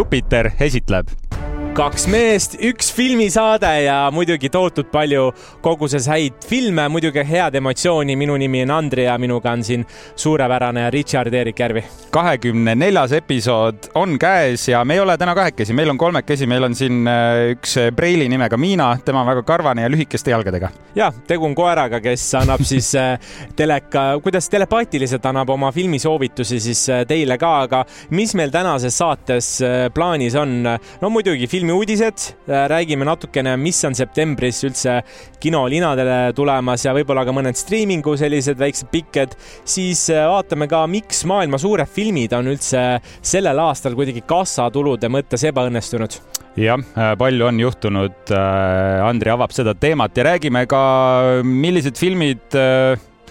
Jupiter esitleb kaks meest, üks filmisaade ja muidugi tohutult palju koguses häid filme, muidugi head emotsiooni. minu nimi on Andri ja minuga on siin suurepärane Richard Erik Järvi. kahekümne neljas episood on käes ja me ei ole täna kahekesi, meil on kolmekesi, meil on siin äh, üks Preili nimega Miina, tema on väga karvane ja lühikeste jalgadega. ja, tegu on koeraga, kes annab siis äh, teleka, kuidas telepaatiliselt annab oma filmisoovitusi siis äh, teile ka, aga mis meil tänases saates plaanis on? no muidugi film filmiuudised, äh, räägime natukene, mis on septembris üldse kinolinadele tulemas ja võib-olla ka mõned striimingu sellised väiksed pikked, siis äh, vaatame ka, miks maailma suured filmid on üldse sellel aastal kuidagi kassatulude mõttes ebaõnnestunud jah, äh, palju on juhtunud. Andri avab seda teemat ja räägime ka, millised filmid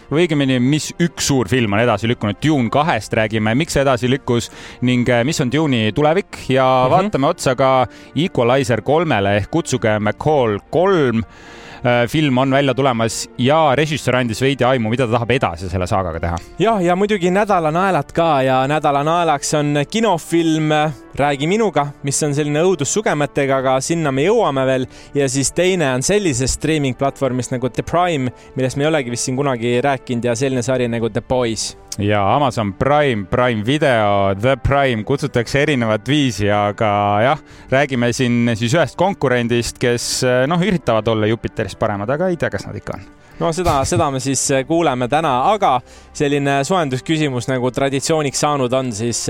või õigemini, mis üks suur film on edasi lükkunud. Dune kahest räägime, miks see edasi lükkus ning eh, mis on Dune'i tulevik ja mm -hmm. vaatame otsa ka Equalizer kolmele ehk Kutsuge McCall kolm Äh, film on välja tulemas ja režissöör andis veidi aimu, mida ta tahab edasi selle saagaga teha. jah, ja muidugi nädala naelad ka ja nädala naelaks on kinofilm Räägi minuga, mis on selline õudussugemetega, aga sinna me jõuame veel. ja siis teine on sellisest streaming platvormist nagu The Prime, millest me ei olegi vist siin kunagi rääkinud ja selline sari nagu The Boys ja Amazon Prime, Prime Video, The Prime kutsutakse erinevat viisi, aga jah, räägime siin siis ühest konkurendist, kes noh, üritavad olla Jupiterist paremad, aga ei tea, kas nad ikka on no seda, seda me siis kuuleme täna, aga selline soojendusküsimus nagu traditsiooniks saanud on siis,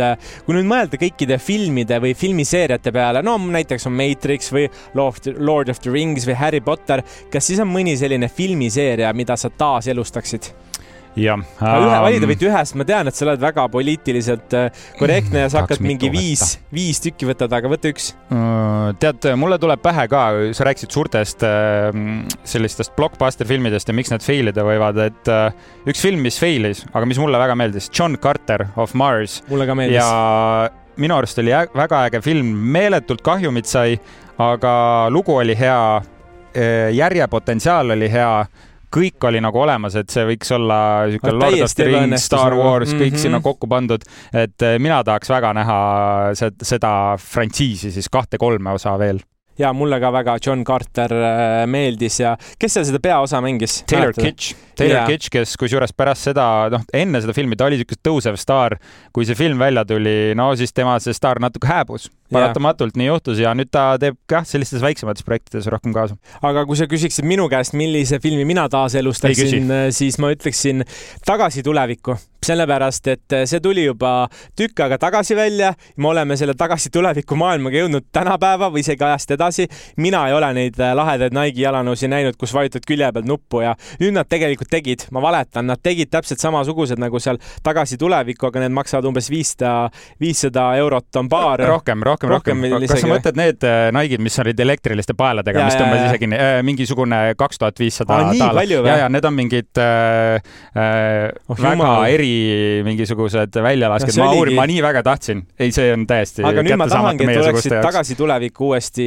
kui nüüd mõelda kõikide filmide või filmiseeriate peale, no näiteks on Matrix või Lord of the Rings või Harry Potter, kas siis on mõni selline filmiseeria, mida sa taaselustaksid? Jah ähm,. ühe valida võite ühest, ma tean, et sa oled väga poliitiliselt äh, korrektne ja sa hakkad mingi viis, viis tükki võtad, aga võta üks. Äh, tead, mulle tuleb pähe ka, sa rääkisid suurtest äh, sellistest blockbuster filmidest ja miks need fail ida võivad, et üks film, mis fail'is, aga mis mulle väga meeldis, John Carter of Mars. mulle ka meeldis. ja minu arust oli väga äge film, meeletult kahjumit sai, aga lugu oli hea, järjepotentsiaal oli hea kõik oli nagu olemas, et see võiks olla niisugune Lord of the Rings, Star Wars, kõik mm -hmm. sinna kokku pandud. et eh, mina tahaks väga näha seda frantsiisi siis kahte-kolme osa veel ja mulle ka väga John Carter äh, meeldis ja kes seal seda peaosa mängis? Taylor Kitsch, Taylor yeah. Kitsch, kes kusjuures pärast seda, noh, enne seda filmi ta oli niisugune tõusev staar. kui see film välja tuli, no siis tema see staar natuke hääbus paratamatult yeah. nii juhtus ja nüüd ta teeb jah, sellistes väiksemates projektides rohkem kaasa. aga kui sa küsiksid minu käest, millise filmi mina taaselustaksin, äh, siis ma ütleksin Tagasi tulevikku, sellepärast et äh, see tuli juba tükk aega tagasi välja. me oleme selle Tagasi tuleviku maailmaga jõudnud tänapäeva või isegi ajast edasi. mina ei ole neid äh, lahedaid Nike'i jalanõusid näinud, kus vajutad külje pealt nuppu ja nüüd nad tegelikult tegid, ma valetan, nad tegid täpselt samasugused nagu seal Tagasi tulevikku, aga need maksavad umbes viissada, viissada eurot on paar. rohkem, rohkem rohkem, rohkem. kas sa mõtled need äh, Nike'id, mis olid elektriliste paeladega, mis tõmbas isegi äh, mingisugune kaks tuhat viissada ja, ja need on mingid äh, äh, oh, väga jumal. Eri mingisugused väljalasked. ma uurin, ma nii väga tahtsin. ei, see on täiesti aga nüüd ma tahangi, et tuleksid tagasi tulevikku uuesti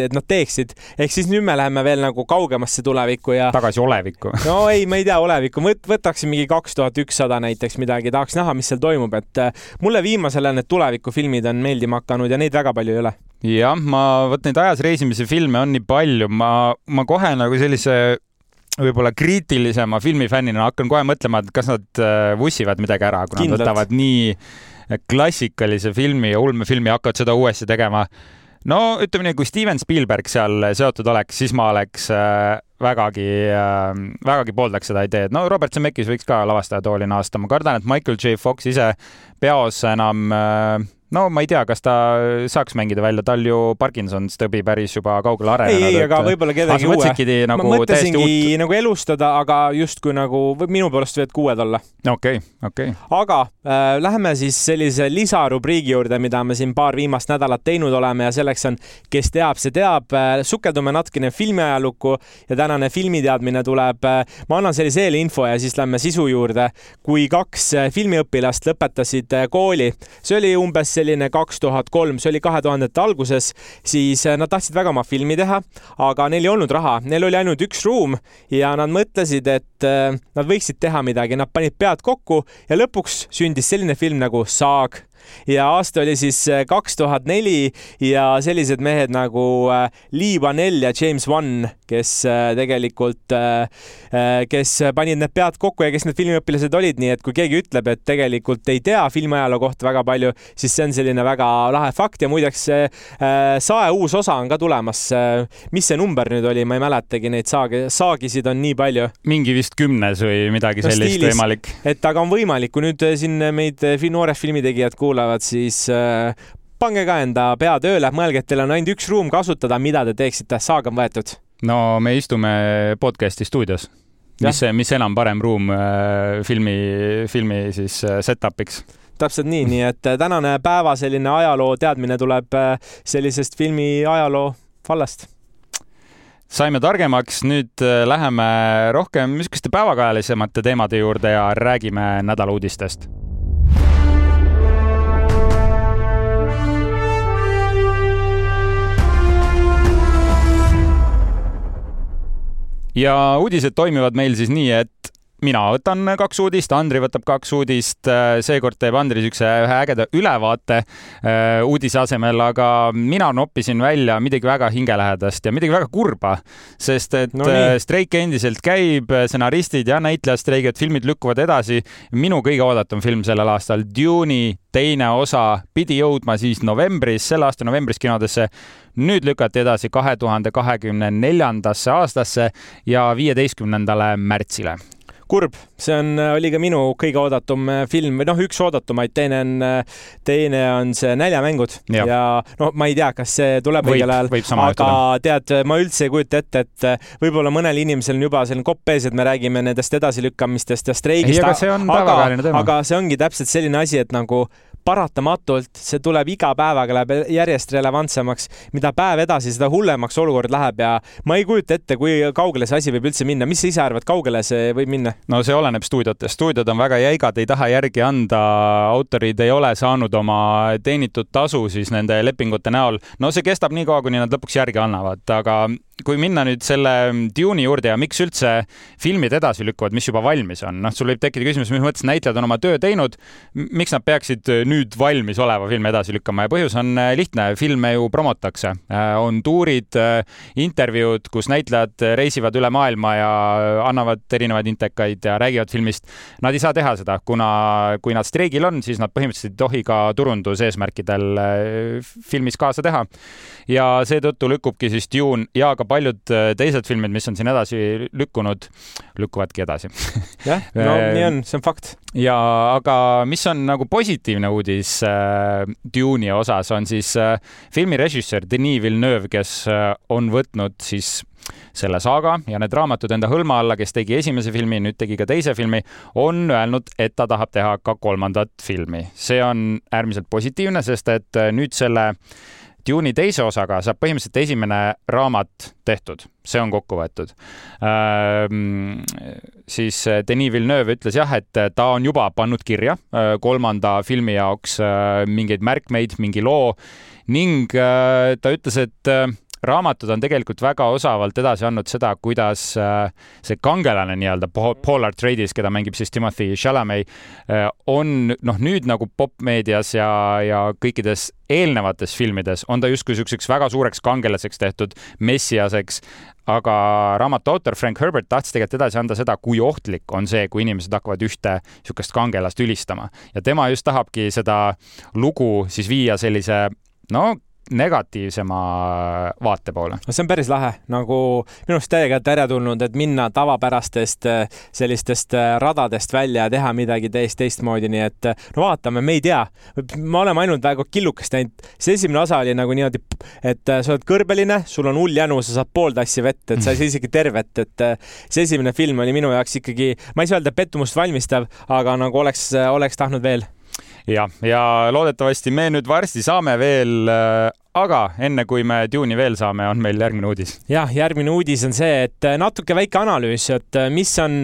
et nad teeksid. ehk siis nüüd me läheme veel nagu kaugemasse tulevikku ja. tagasi olevikku no ei, ma ei tea olevikku, võt-, võtaks mingi kaks tuhat ükssada näiteks midagi, tahaks näha, mis seal toimub, et äh, mulle viimasel ajal need tulevikufilmid on meeldima hakanud ja neid väga palju ei ole. jah, ma, vot neid ajas reisimise filme on nii palju, ma, ma kohe nagu sellise võib-olla kriitilisema filmifännina hakkan kohe mõtlema, et kas nad äh, vussivad midagi ära, kui nad võtavad nii klassikalise filmi ja ulmefilmi ja hakkavad seda uuesti tegema. No ütleme nii, kui Steven Spielberg seal seotud oleks, siis ma oleks äh, vägagi äh,, vägagi pooldaks seda ideed. no Robert Zemeckis võiks ka lavastaja tooli naasta, ma kardan, et Michael J. Fox ise peos enam äh, no ma ei tea, kas ta saaks mängida välja, tal ju Parkinson's tõbi päris juba kaugele arenenud. ei, ei, aga võib-olla kedagi uue. Nagu ma mõtlesingi uut... nagu elustada, aga justkui nagu minu poolest võivad ka uued olla. okei okay,, okei okay.. aga äh, läheme siis sellise lisarubriigi juurde, mida me siin paar viimast nädalat teinud oleme ja selleks on Kes teab, see teab äh,. sukeldume natukene filmiajalukku ja tänane filmiteadmine tuleb äh,. ma annan sellise eelinfo ja siis lähme sisu juurde. kui kaks äh, filmiõpilast lõpetasid äh, kooli, see oli umbes selline kaks tuhat kolm, see oli kahe tuhandete alguses, siis äh, nad tahtsid väga oma filmi teha, aga neil ei olnud raha, neil oli ainult üks ruum ja nad mõtlesid, et äh, nad võiksid teha midagi, nad panid pead kokku ja lõpuks sündis selline film nagu Saag ja aasta oli siis kaks tuhat neli ja sellised mehed nagu Lee Vanell ja James Wan, kes tegelikult, kes panid need pead kokku ja kes need filmiõpilased olid, nii et kui keegi ütleb, et tegelikult ei tea filmiajaloo kohta väga palju, siis see on selline väga lahe fakt ja muideks Sae uus osa on ka tulemas. mis see number nüüd oli, ma ei mäletagi neid saagi, saagisid on nii palju. mingi vist kümnes või midagi no, sellist stiilis, võimalik. et aga on võimalik, kui nüüd siin meid noored filmitegijad kuulavad, siis äh, pange ka enda pea tööle, mõelge, et teil on ainult üks ruum kasutada, mida te teeksite, saag on võetud. no me istume podcast'i stuudios. Mis, mis enam parem ruum äh, filmi, filmi siis äh, set-up'iks? Täpselt nii, nii et tänane päeva selline ajaloo teadmine tuleb sellisest filmi ajaloo vallast saime targemaks, nüüd äh, läheme rohkem niisuguste päevakajalisemate teemade juurde ja räägime nädala uudistest ja uudised toimivad meil siis nii, et mina võtan kaks uudist, Andri võtab kaks uudist. seekord teeb Andri siukse ühe ägeda ülevaate äh, uudise asemel, aga mina noppisin välja midagi väga hingelähedast ja midagi väga kurba, sest et no nii. Äh, streik endiselt käib, stsenaristid ja näitlejad streigivad, filmid lükkuvad edasi. minu kõige oodatum film sellel aastal, Dune'i teine osa pidi jõudma siis novembris, selle aasta novembris kinodesse. nüüd lükati edasi kahe tuhande kahekümne neljandasse aastasse ja viieteistkümnendale märtsile kurb, see on, oli ka minu kõige oodatum äh, film või noh, üks oodatumaid, teine on, äh, teine on see Näljamängud ja, ja no ma ei tea, kas see tuleb õigel ajal, aga tead, ma üldse ei kujuta ette, et äh, võib-olla mõnel inimesel on juba selline kopp ees, et me räägime nendest edasilükkamistest ja streigist. aga, aga see ongi täpselt selline asi, et nagu paratamatult see tuleb iga päevaga läheb järjest relevantsemaks. mida päev edasi, seda hullemaks olukord läheb ja ma ei kujuta ette, kui kaugele see asi võib üldse minna. mis sa ise arvad, kaugele see võib minna? no see oleneb stuudiotest, stuudiod on väga jäigad, ei taha järgi anda, autorid ei ole saanud oma teenitud tasu siis nende lepingute näol. no see kestab nii kaua, kuni nad lõpuks järgi annavad, aga kui minna nüüd selle Dune'i juurde ja miks üldse filmid edasi lükkuvad, mis juba valmis on, noh, sul võib tekkida küsimus, mis mõttes näitlejad on oma töö teinud, miks nad peaksid nüüd valmis oleva filmi edasi lükkama ja põhjus on äh, lihtne, filme ju promotakse, äh, on tuurid, äh, intervjuud, kus näitlejad reisivad üle maailma ja annavad erinevaid intekaid ja räägivad filmist. Nad ei saa teha seda, kuna kui nad streigil on, siis nad põhimõtteliselt ei tohi ka turunduseesmärkidel filmis kaasa teha. ja seetõttu lükkubki siis Dune ja ka paljud teised filmid, mis on siin edasi lükkunud, lükkuvadki edasi jah, no nii on, see on fakt. ja aga mis on nagu positiivne uudis äh, Dune'i osas, on siis äh, filmi režissöör Denis Villeneuve, kes äh, on võtnud siis selle saaga ja need raamatud enda hõlma alla, kes tegi esimese filmi, nüüd tegi ka teise filmi, on öelnud, et ta tahab teha ka kolmandat filmi. see on äärmiselt positiivne, sest et äh, nüüd selle Dune'i teise osaga saab põhimõtteliselt esimene raamat tehtud, see on kokku võetud ähm,. siis äh, Denis Villeneuve ütles jah, et äh, ta on juba pannud kirja äh, kolmanda filmi jaoks mingeid märkmeid, mingi loo ning äh, ta ütles, et raamatud on tegelikult väga osavalt edasi andnud seda, kuidas äh, see kangelane nii-öelda Paul Atreides, keda mängib siis Timothy Chalamet, äh, on noh, nüüd nagu popmeedias ja, ja kõikides eelnevates filmides on ta justkui niisuguseks väga suureks kangelaseks tehtud, messiaseks, aga raamatu autor Frank Herbert tahtis tegelikult edasi anda seda, kui ohtlik on see, kui inimesed hakkavad ühte niisugust kangelast ülistama. Ja tema just tahabki seda lugu siis viia sellise no negatiivsema vaate poole. no see on päris lahe, nagu minu arust täiega teretulnud, et minna tavapärastest äh, sellistest äh, radadest välja ja teha midagi täiesti teistmoodi, nii et äh, no vaatame, me ei tea. me oleme ainult väga killukest näinud. see esimene osa oli nagu niimoodi, et sa oled kõrbeline, sul on hull jänu, sa saad pool tassi vett, et sa ei saa isegi tervet, et see esimene film oli minu jaoks ikkagi, ma ei saa öelda pettumust valmistav, aga nagu oleks, oleks tahtnud veel jah, ja loodetavasti me nüüd varsti saame veel aga enne kui me Dune'i veel saame, on meil järgmine uudis. jah, järgmine uudis on see, et äh, natuke väike analüüs, et äh, mis on,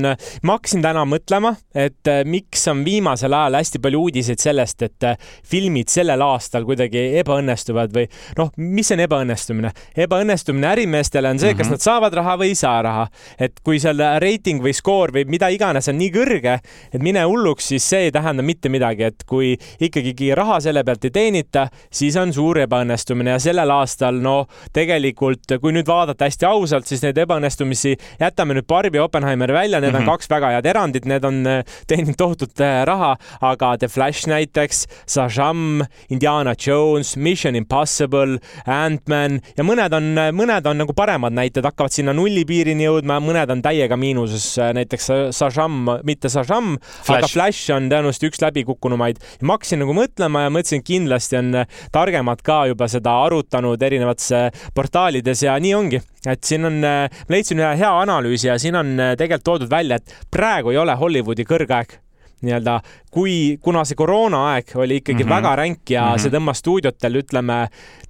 ma hakkasin täna mõtlema, et äh, miks on viimasel ajal hästi palju uudiseid sellest, et filmid sellel aastal kuidagi ebaõnnestuvad või noh, mis on ebaõnnestumine? ebaõnnestumine ärimeestele on see mm, -hmm. kas mhm. nad saavad raha või ei saa raha. et kui seal reiting või skoor või mida iganes on nii kõrge, et mine hulluks, siis see ei tähenda mitte midagi, et kui ikkagi raha selle pealt ei teenita, siis on suur ebaõnnestumine ebaõnnestumine ja sellel aastal no tegelikult, kui nüüd vaadata hästi ausalt, siis neid ebaõnnestumisi jätame nüüd Barbi ja Oppenheimeri välja, need mm -hmm. on mhm. kaks väga head erandit, need on äh, teeninud tohutut äh, raha, aga The Flash näiteks, Shazam, Indiana Jones, Mission Impossible, Ant-Man ja mõned on, mõned on nagu paremad näited, hakkavad sinna nulli piirini jõudma, mõned on täiega miinuses, näiteks Shazam, mitte Shazam, aga Flash on tõenäoliselt üks läbikukkunumaid. ma hakkasin nagu mõtlema ja mõtlesin, kindlasti on targemad ka juba seda seda arutanud erinevates äh, portaalides ja nii ongi, et siin on, äh, ma leidsin ühe hea analüüsi ja siin on äh, tegelikult toodud välja, et praegu ei ole Hollywoodi kõrgaeg nii-öelda, kui, kuna see koroonaaeg oli ikkagi mm -hmm. väga ränk ja mm -hmm. see tõmbas stuudiotel, ütleme,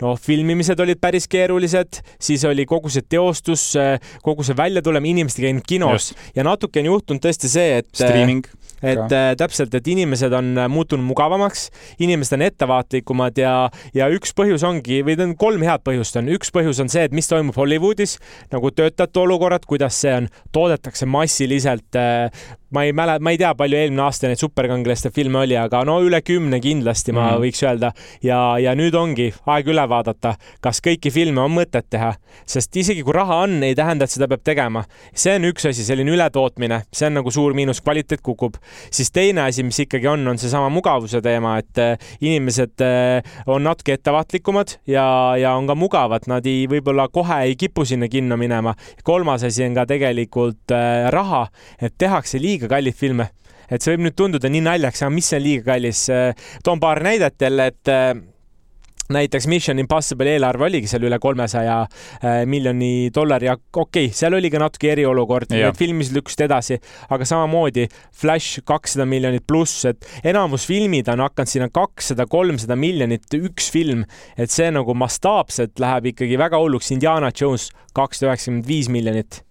noh, filmimised olid päris keerulised, siis oli kogu see teostus, kogu see väljatulemine, inimesed ei käinud kinos Just. ja natuke on juhtunud tõesti see, et Streaming et äh, täpselt, et inimesed on äh, muutunud mugavamaks, inimesed on ettevaatlikumad ja, ja üks põhjus ongi, või on kolm head põhjust on, üks põhjus on see, et mis toimub Hollywoodis, nagu töötajate olukorrad, kuidas see on, toodetakse massiliselt äh, ma ei mäle-, ma ei tea, palju eelmine aasta neid superkangelaste filme oli, aga no üle kümne kindlasti ma mm. võiks öelda. ja, ja nüüd ongi aeg üle vaadata, kas kõiki filme on mõtet teha, sest isegi kui raha on, ei tähenda, et seda peab tegema. see on üks asi, selline ületootmine, see on nagu suur miinus, kvaliteet kukub. siis teine asi, mis ikkagi on, on seesama mugavuse teema, et äh, inimesed äh, on natuke ettevaatlikumad ja, ja on ka mugavad, nad ei, võib-olla kohe ei kipu sinna kinno minema. kolmas asi on ka tegelikult äh, raha, et tehakse liiga liiga kalleid filme. et see võib nüüd tunduda nii naljakas, aga mis on liiga kallis? toon paar näidet jälle, et äh, näiteks Mission Impossible eelarve oligi seal üle kolmesaja äh, miljoni dollari ja okei okay,, seal oli ka natuke eriolukord, need filmid lükkusid edasi, aga samamoodi Flash kakssada miljonit pluss, et enamus filmid on hakanud sinna kakssada, kolmsada miljonit üks film, et see nagu mastaapselt läheb ikkagi väga hulluks. Indiana Jones kakssada üheksakümmend viis miljonit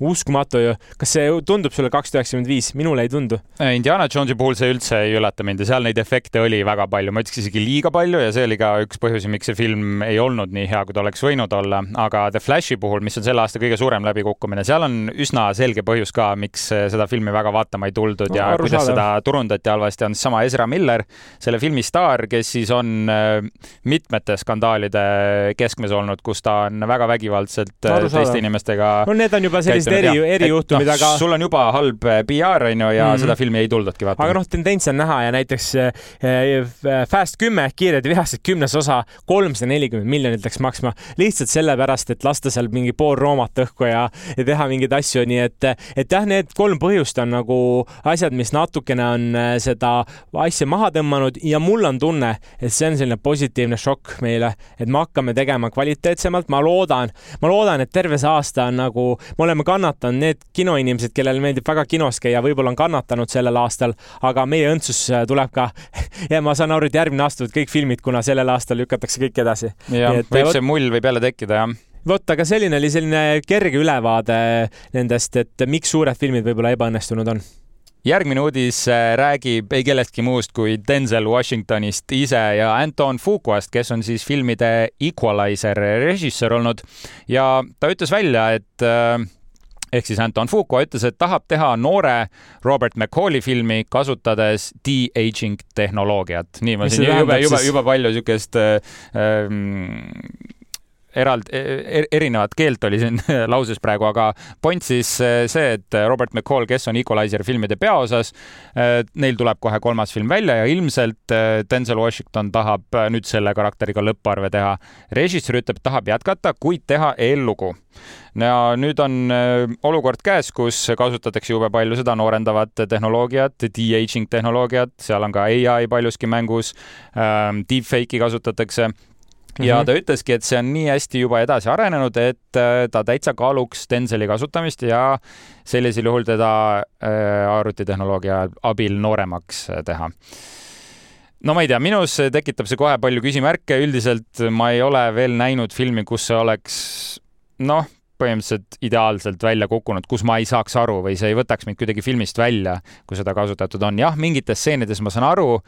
uskumatu ju. kas see tundub sulle kakssada üheksakümmend viis? minule ei tundu. Äh, Indiana Jonesi puhul see üldse ei üllata mind ja seal neid efekte oli väga palju, ma ütleks isegi liiga palju ja see oli ka üks põhjusi, miks see film ei olnud nii hea, kui ta oleks võinud olla. aga The Flashi puhul, mis on selle aasta kõige suurem läbikukkumine, seal on üsna selge põhjus ka, miks seda filmi väga vaatama ei tuldud ja no, kuidas seda turundati halvasti, on seesama Ezra Miller, selle filmi staar, kes siis on äh, mitmete skandaalide keskmes olnud, kus ta on väga vägivaldselt äh, teiste inimestega. no need on juba sellised sellised eri, erijuhtumid no,, aga. sul on juba halb eh, PR on ju ja mm -hmm. seda filmi ei tuldudki vaatama. aga noh, tendents on näha ja näiteks äh, Fast kümme Kiired ja vihased kümnes osa kolmsada nelikümmend miljonit läks maksma lihtsalt sellepärast, et lasta seal mingi pool roomat õhku ja, ja teha mingeid asju, nii et, et jah, need kolm põhjust on nagu asjad, mis natukene on seda asja maha tõmmanud ja mul on tunne, et see on selline positiivne šokk meile, et me hakkame tegema kvaliteetsemalt, ma loodan, ma loodan, et terve see aasta on nagu, me oleme kannatanud kannatanud need kinoinimesed, kellele meeldib väga kinos käia, võib-olla on kannatanud sellel aastal, aga meie õndsus äh, tuleb ka ja ma saan aru, et järgmine aasta võivad kõik filmid, kuna sellel aastal lükatakse kõik edasi. jah, võib see mull võib jälle tekkida, jah. vot, aga selline oli selline kerge ülevaade nendest, et miks suured filmid võib-olla ebaõnnestunud on. Järgmine uudis äh, räägib ei kellestki muust kui Denzel Washingtonist ise ja Anton Fuquast, kes on siis filmide Equalizer režissöör olnud. Ja ta ütles välja, et äh, ehk siis Anton Fuqua ütles, et tahab teha noore Robert McCalli filmi, kasutades de-aging tehnoloogiat. nii, ma siin jube, jube, jube palju niisugust äh, ähm, eraldi, e-, e-, erinevat keelt oli siin lauses praegu, aga point siis e, see, et Robert McCall, kes on Equalizer filmide peaosas, neil tuleb kohe kolmas film välja ja ilmselt Denzel Washington tahab nüüd selle karakteriga lõpparve teha. režissöör ütleb, tahab jätkata, kuid teha eellugu. ja nüüd on olukord käes, kus kasutatakse jube palju seda noorendavat tehnoloogiat, de-aging tehnoloogiat, seal on ka ai paljuski mängus, deepfake'i kasutatakse ja mm -hmm. ta ütleski, et see on nii hästi juba edasi arenenud, et äh, ta täitsa kaaluks Stenzeli kasutamist ja sellisel juhul teda äh, arvutitehnoloogia abil nooremaks äh, teha no ma ei tea, minus tekitab see kohe palju küsimärke, üldiselt ma ei ole veel näinud filmi, kus see oleks noh, põhimõtteliselt ideaalselt välja kukkunud, kus ma ei saaks aru või see ei võtaks mind kuidagi filmist välja, kui seda kasutatud on. jah, mingites stseenides ma saan aru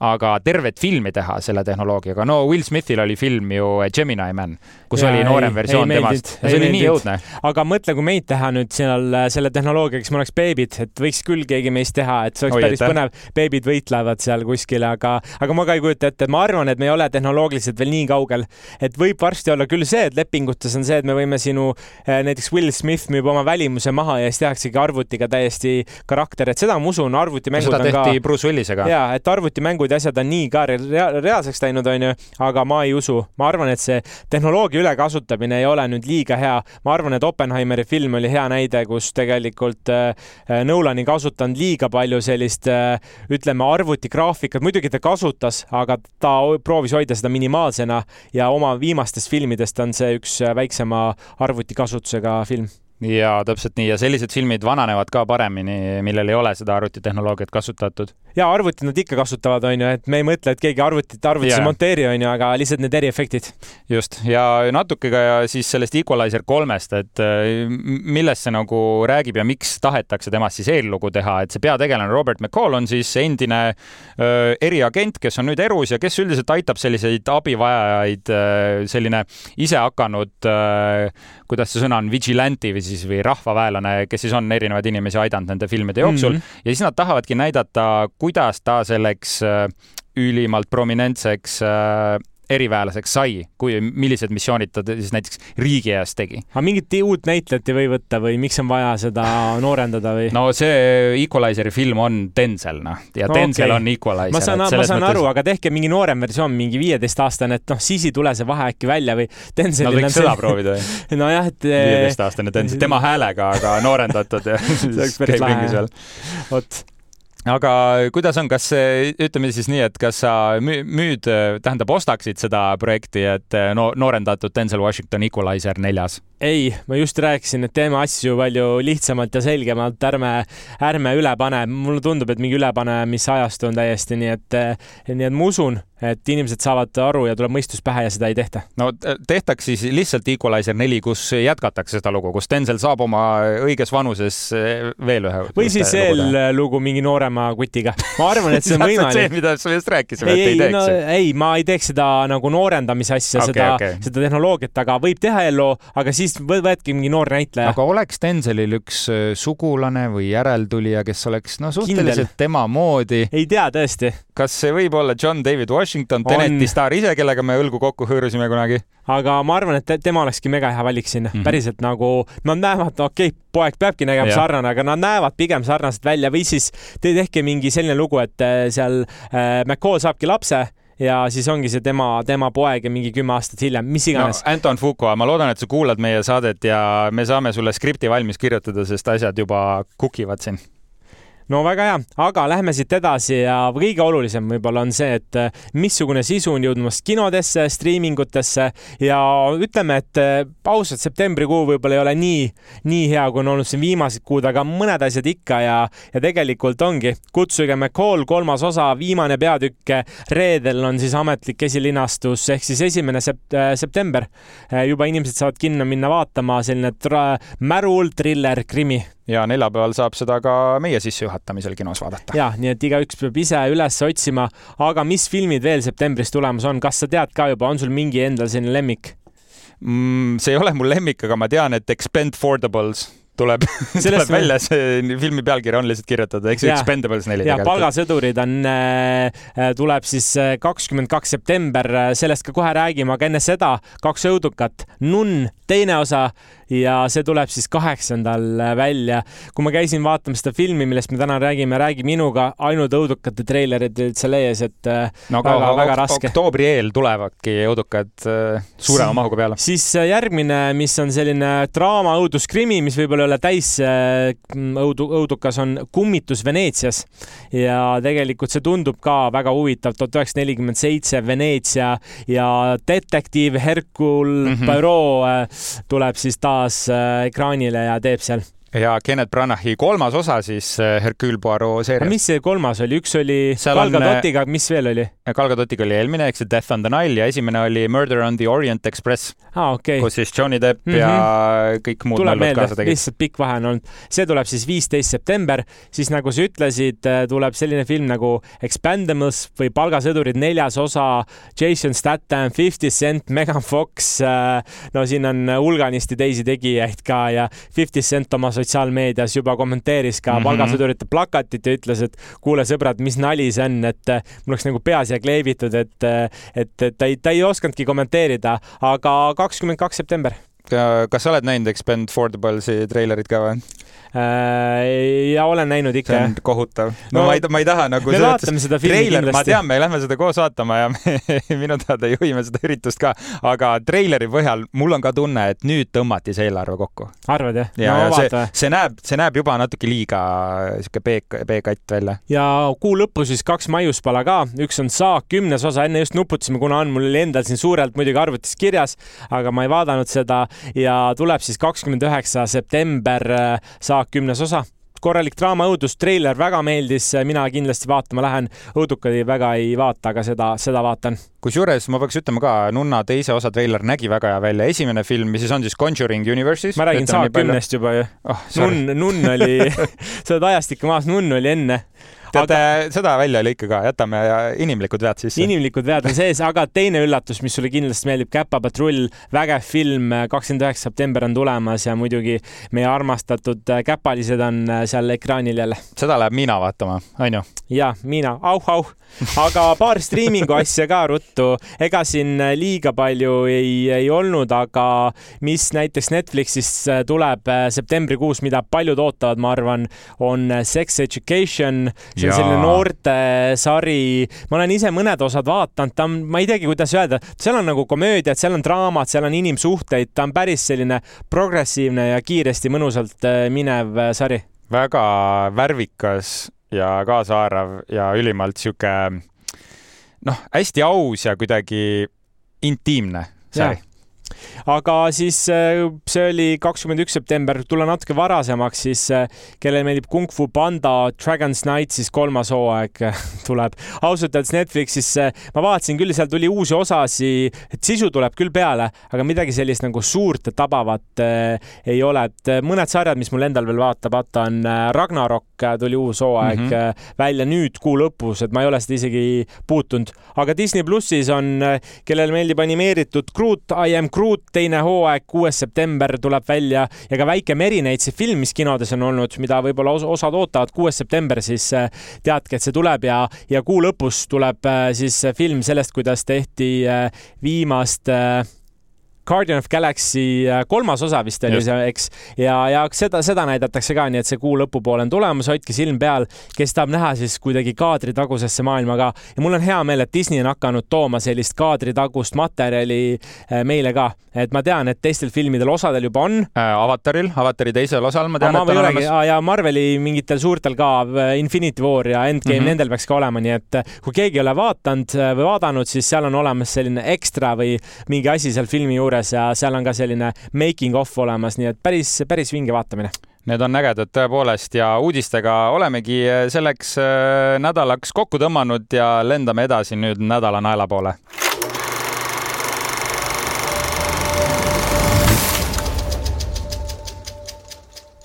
aga tervet filmi teha selle tehnoloogiaga, no Will Smithil oli film ju Gemini Man, kus ja, oli noorem ei, versioon ei temast ja see oli nii õudne. aga mõtle, kui meid teha nüüd seal selle tehnoloogiaga, siis me oleks beebid, et võiks küll keegi meist teha, et see oleks Oi, päris ette. põnev. beebid võitlevad seal kuskil, aga, aga ma ka ei kujuta ette, ma arvan, et me ei ole tehnoloogiliselt veel nii kaugel, et võib varsti olla küll see, et lepingutes on see, et me võime sinu eh, näiteks Will Smith müüb oma välimuse maha ja siis tehaksegi arvutiga täiesti karakter, et seda ma usun, arvutimängud on ka. seda tehti Bruce Willisega. ja, et arvutimängud muud asjad on nii ka reaalseks läinud, onju, aga ma ei usu. ma arvan, et see tehnoloogia ülekasutamine ei ole nüüd liiga hea. ma arvan, et Oppenheimeri film oli hea näide, kus tegelikult äh, äh Nolan ei kasutanud liiga palju sellist äh,, ütleme, arvutigraafikat. muidugi ta kasutas, aga ta proovis hoida seda minimaalsena ja oma viimastest filmidest on see üks väiksema arvutikasutusega film ja täpselt nii ja sellised filmid vananevad ka paremini, millel ei ole seda arvutitehnoloogiat kasutatud. ja arvutit nad ikka kasutavad, onju, et me ei mõtle, et keegi arvutit arvutis ei monteeri, onju, aga lihtsalt need eriefektid. just ja natuke ka siis sellest Equalizer kolmest, et millest see nagu räägib ja miks tahetakse temast siis eellugu teha, et see peategelane Robert McCall on siis endine öö, eriagent, kes on nüüd erus ja kes üldiselt aitab selliseid abivajajaid, selline isehakanud, kuidas see sõna on, vigilante või siis, või rahvaväelane, kes siis on erinevaid inimesi aidanud nende filmide jooksul mm -hmm. ja siis nad tahavadki näidata, kuidas ta selleks äh, ülimalt prominentseks äh, eriväelaseks sai, kui, millised missioonid ta siis näiteks riigi ees tegi. aga mingit uut näitlejat ei või võtta või miks on vaja seda noorendada või? no see Equalizeri film on Denzel, noh, ja no, Denzel okay. on Equalizer. ma saan, ma saan mõttes... aru, aga tehke mingi noorem versioon, mingi viieteistaastane, et noh, siis ei tule see vahe äkki välja või Denzelil no, võiks seda see... proovida või? nojah, et viieteistaastane Denzel, tema häälega, aga noorendatud ja see oleks päris lahe. vot aga kuidas on, kas ütleme siis nii, et kas sa müüd, tähendab, ostaksid seda projekti, et no noorendatud Denzel Washington Equalizer neljas? ei, ma just rääkisin, et teeme asju palju lihtsamalt ja selgemalt, ärme, ärme üle pane. mulle tundub, et mingi ülepanemise ajastu on täiesti, nii et, nii et ma usun, et inimesed saavad aru ja tuleb mõistus pähe ja seda ei tehta. no tehtaks siis lihtsalt Equalizer neli, kus jätkatakse seda lugu, kus Denzel saab oma õiges vanuses veel ühe. või siis veel lugu mingi noorema kutiga. ma arvan, et see on võimalik. see, mida me just rääkisime, et ei teeks no,. ei, ma ei teeks seda nagu noorendamise asja okay,, seda okay., seda tehnoloogiat, aga võib teha ellu, aga siis võtke mingi noor näitleja. aga oleks Denzelil üks äh, sugulane või järeltulija, kes oleks no suhteliselt Kindel. tema moodi? ei tea tõesti. kas see võib olla John David Washington, Teneti staar ise, kellega me õlgu kokku hõõrusime kunagi? aga ma arvan, et tema olekski mega hea valik sinna mm, -hmm. päriselt nagu nad näevad, okei okay,, poeg peabki nägema sarnane, aga nad näevad pigem sarnased välja või siis te tehke mingi selline lugu, et äh, seal äh, McCall saabki lapse ja siis ongi see tema, tema poeg ja mingi kümme aastat hiljem, mis iganes no,. Anton Fuqua, ma loodan, et sa kuulad meie saadet ja me saame sulle skripti valmis kirjutada, sest asjad juba kukivad siin no väga hea, aga lähme siit edasi ja kõige olulisem võib-olla on see, et eh, missugune sisu on jõudmas kinodesse, striimingutesse ja ütleme, et eh, ausalt, septembrikuu võib-olla ei ole nii, nii hea, kui on olnud siin viimased kuud, aga mõned asjad ikka ja, ja tegelikult ongi Kutsuge McCall kolmas osa, viimane peatükk. reedel on siis ametlik esilinastus ehk siis esimene sept, eh, september. juba inimesed saavad kinno minna vaatama, selline märul triller krimi ja neljapäeval saab seda ka meie sissejuhatamisel kinos vaadata. ja, nii et igaüks peab ise üles otsima, aga mis filmid veel septembris tulemas on, kas sa tead ka juba, on sul mingi endal selline lemmik mm,? see ei ole mul lemmik, aga ma tean, et Expendables tuleb, tuleb välja, see filmi pealkiri on lihtsalt kirjutatud, eks Expendables neli. ja Palgasõdurid on äh,, äh tuleb siis äh, kakskümmend kaks september, sellest ka kohe räägime, aga enne seda kaks õudukat, Nunn teine osa ja see tuleb siis kaheksandal välja. kui ma käisin vaatamas seda filmi, millest me täna räägime, Räägi minuga, ainult õudukate treilerid olid seal ees, et no, väga, väga raske. oktoobri eel tulevadki õudukad suurema mahuga peale. siis järgmine, mis on selline draama õuduskrimi, mis võib-olla ole täis õudu, õudukas, on Kummitus Veneetsias ja tegelikult see tundub ka väga huvitav, tuhat üheksasada nelikümmend seitse Veneetsia ja detektiiv Hercule mm -hmm. Poirot tuleb siis taas äh, ekraanile ja teeb seal ja Kenneth Branachi kolmas osa siis äh, Hercule Poirot seerias. mis see kolmas oli, üks oli Gal Gadotiga, mis veel oli? Gal Gadotiga oli eelmine ehk see Death on the Nile ja esimene oli Murder on the Orient Express ah,. Okay. kus siis Johnny Depp mm -hmm. ja mhm. kõik muud tuleb meelde, lihtsalt pikk vahe on olnud. see tuleb siis viisteist september, siis nagu sa ütlesid, äh, tuleb selline film nagu Expendables või Palgasõdurid neljas osa, Jason Statham, Fifty Cent, Megan Fox. Äh, no siin on hulganisti teisi tegijaid ka ja Fifty Cent oma sotsiaalmeedias juba kommenteeris ka mm -hmm. palgasõdurite plakatit ja ütles, et kuule, sõbrad, mis nali see on, et äh, mul oleks nagu pea siia kleebitud, et, et, et ta ei, ta ei osanudki kommenteerida, aga kakskümmend kaks september. Kas sa oled näinud Expendables'i treilerit ka või? Äh, ja olen näinud ikka. see on kohutav. no, ma ei, ma ei taha nagu. me vaatame seda filmi treiler, kindlasti. ma tean, me lähme seda koos vaatama ja me, minu teada juhime seda üritust ka, aga treileri põhjal mul on ka tunne, et nüüd tõmmati see eelarve kokku. arvad jah? ja no,, ja see, see näeb, see näeb juba natuke liiga sihuke B, B-katt välja. ja kuu lõppu siis kaks maiuspala ka, üks on Saak kümnes osa, enne just nuputasime, kuna on mul endal siin suurelt muidugi arvutis kirjas, aga ma ei vaadanud seda ja tuleb siis kakskümmend üheksa september Saak saak kümnes osa korralik draama õudus, treiler väga meeldis, mina kindlasti vaatama lähen. õudukadi väga ei vaata, aga seda, seda vaatan. kusjuures ma peaks ütlema ka, Nunna teise osa treiler nägi väga hea välja. esimene film, mis siis on siis Conjuring Universe'is. ma räägin Saak kümnest juba ju oh,. nunn, nunn oli sa oled ajast ikka maas, nunn oli enne tead aga..., seda välja ei lõika ka, jätame inimlikud vead sisse. inimlikud vead on sees, aga teine üllatus, mis sulle kindlasti meeldib, Käpapatrull, vägev film, kakskümmend üheksa september on tulemas ja muidugi meie armastatud käpalised on seal ekraanil jälle. seda läheb Miina vaatama, onju? ja, Miina, auh-auh aga paar striimingu asja ka ruttu, ega siin liiga palju ei, ei olnud, aga mis näiteks Netflixis tuleb septembrikuus, mida paljud ootavad, ma arvan, on Sex Education. See on selline noortesari, ma olen ise mõned osad vaadanud, ta on, ma ei teagi, kuidas öelda, seal on nagu komöödiat, seal on draamat, seal on inimsuhteid, ta on päris selline progressiivne ja kiiresti mõnusalt minev sari. väga värvikas ja kaasahaarav ja ülimalt sihuke noh, hästi aus ja kuidagi intiimne sari aga siis äh, see oli kakskümmend üks september, tulla natuke varasemaks, siis äh, kellele meeldib Kung Fu Panda Dragon's Night, siis kolmas hooaeg äh, tuleb. ausalt öeldes Netflixis ma vaatasin küll, seal tuli uusi osasi, et sisu tuleb küll peale, aga midagi sellist nagu suurt ja tabavat ei ole, et mõned sarjad, mis mul endal veel vaata, vaata on Ragnarok tuli uus hooaeg mm -hmm. välja nüüd kuu lõpus, et ma ei ole seda isegi puutunud, aga Disney plussis on, kellele meeldib animeeritud Groot, I am Groot Groot teine hooaeg, kuues september tuleb välja ja ka Väike Merineitsi film, mis kinodes on olnud, mida võib-olla osad ootavad, kuues september, siis äh, teadke, et see tuleb ja, ja kuu lõpus tuleb äh, siis film sellest, kuidas tehti äh, viimast Guardian of Galaxy äh, kolmas osa vist oli see, eks. ja, ja seda, seda näidatakse ka, nii et see kuu lõpupoole on tulemas, hoidke silm peal, kes tahab näha siis kuidagi kaadritagusesse maailma ka. ja mul on hea meel, et Disney on hakanud tooma sellist kaadritagust materjali äh, meile ka, et ma tean, et teistel filmidel osadel juba on äh,. Avataril, Avatari teisel osal ma tean, et on olemas. ja Marveli mingitel suurtel ka, Infinity War ja Endgame mm, -hmm. nendel peaks ka olema, nii et kui keegi ei ole vaadanud või vaadanud, siis seal on olemas selline ekstra või mingi asi seal filmi juures juures ja seal on ka selline making of olemas, nii et päris, päris vinge vaatamine. Need on ägedad tõepoolest ja uudistega olemegi selleks äh, nädalaks kokku tõmmanud ja lendame edasi nüüd nädala naela poole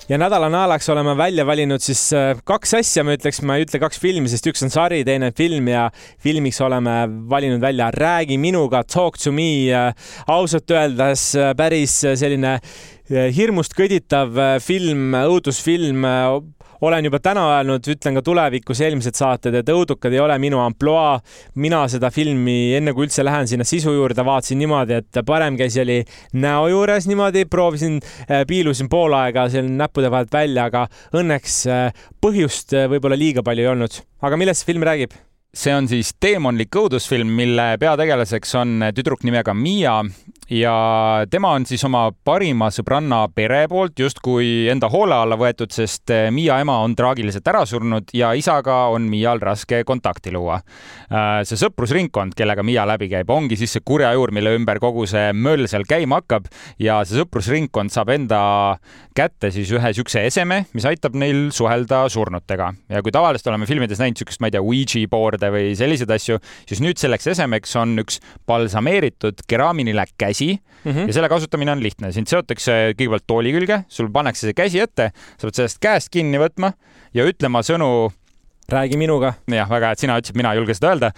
ja nädala naelaks oleme välja valinud siis äh, kaks asja, ma ütleks, ma ei ütle kaks filmi, sest üks on sari, teine film ja filmiks oleme valinud välja Räägi minuga, Talk to me. ausalt öeldes äh, päris selline äh, hirmust kõditav film, õudusfilm olen juba täna öelnud, ütlen ka tulevikus eelmised saated, et õudukad ei ole minu ampluaa. mina seda filmi, enne kui üldse lähen sinna sisu juurde, vaatasin niimoodi, et parem käsi oli näo juures niimoodi, proovisin, äh, piilusin pool aega seal näppude vahelt välja, aga õnneks äh, põhjust äh, võib-olla liiga palju ei olnud. aga millest see film räägib? see on siis teemonlik õudusfilm, mille peategelaseks on tüdruk nimega Miia ja tema on siis oma parima sõbranna pere poolt justkui enda hoole alla võetud, sest eh, Miia ema on traagiliselt ära surnud ja isaga on Miial raske kontakti luua. Äh, see sõprusringkond, kellega Miia läbi käib, ongi siis see kurja juur, mille ümber kogu see möll seal käima hakkab ja see sõprusringkond saab enda kätte siis ühe siukse eseme, mis aitab neil suhelda surnutega ja kui tavaliselt oleme filmides näinud siukest, ma ei tea, Ouija board'e või selliseid asju, siis nüüd selleks esemeks on üks balsameeritud keraamiline käsi käsi mm -hmm. ja selle kasutamine on lihtne. sind seotakse kõigepealt tooli külge, sul pannakse see käsi ette, sa pead sellest käest kinni võtma ja ütlema sõnu räägi minuga. jah, väga hea, et sina ütlesid, mina ei julge seda öelda.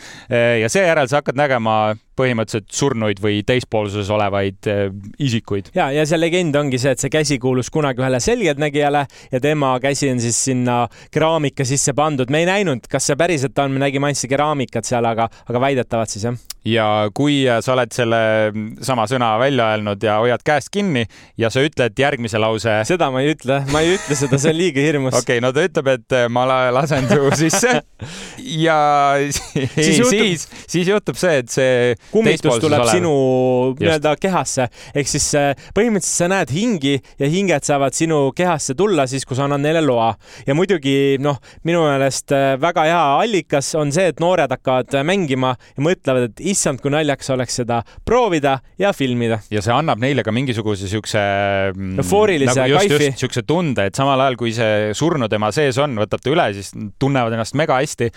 ja seejärel sa hakkad nägema põhimõtteliselt surnuid või teispoolsuses olevaid äh, isikuid. ja, ja see legend ongi see, et see käsi kuulus kunagi ühele selgeltnägijale ja tema käsi on siis sinna keraamika sisse pandud. me ei näinud, kas see päriselt on, me nägime ainult seda keraamikat seal, aga, aga väidetavalt siis jah. ja kui sa oled selle sama sõna välja öelnud ja hoiad käest kinni ja sa ütled järgmise lause. seda ma ei ütle, ma ei ütle seda, see on liiga hirmus. okei okay,, no ta ütleb, et ma lasen su sisse ja siis, siis, siis, siis juhtub see, et see kummitus tuleb olev. sinu nii-öelda kehasse. ehk siis äh, põhimõtteliselt sa näed hingi ja hinged saavad sinu kehasse tulla siis, kui sa annad neile loa. ja muidugi noh, minu meelest äh, väga hea allikas on see, et noored hakkavad äh, mängima ja mõtlevad, et issand, kui naljakas oleks seda proovida ja filmida. ja see annab neile ka mingisuguse siukse mm, eufoorilise nagu kaifi. siukse tunde, et samal ajal, kui see surnu tema sees on, võtab ta üle, siis tunnevad ennast mega hästi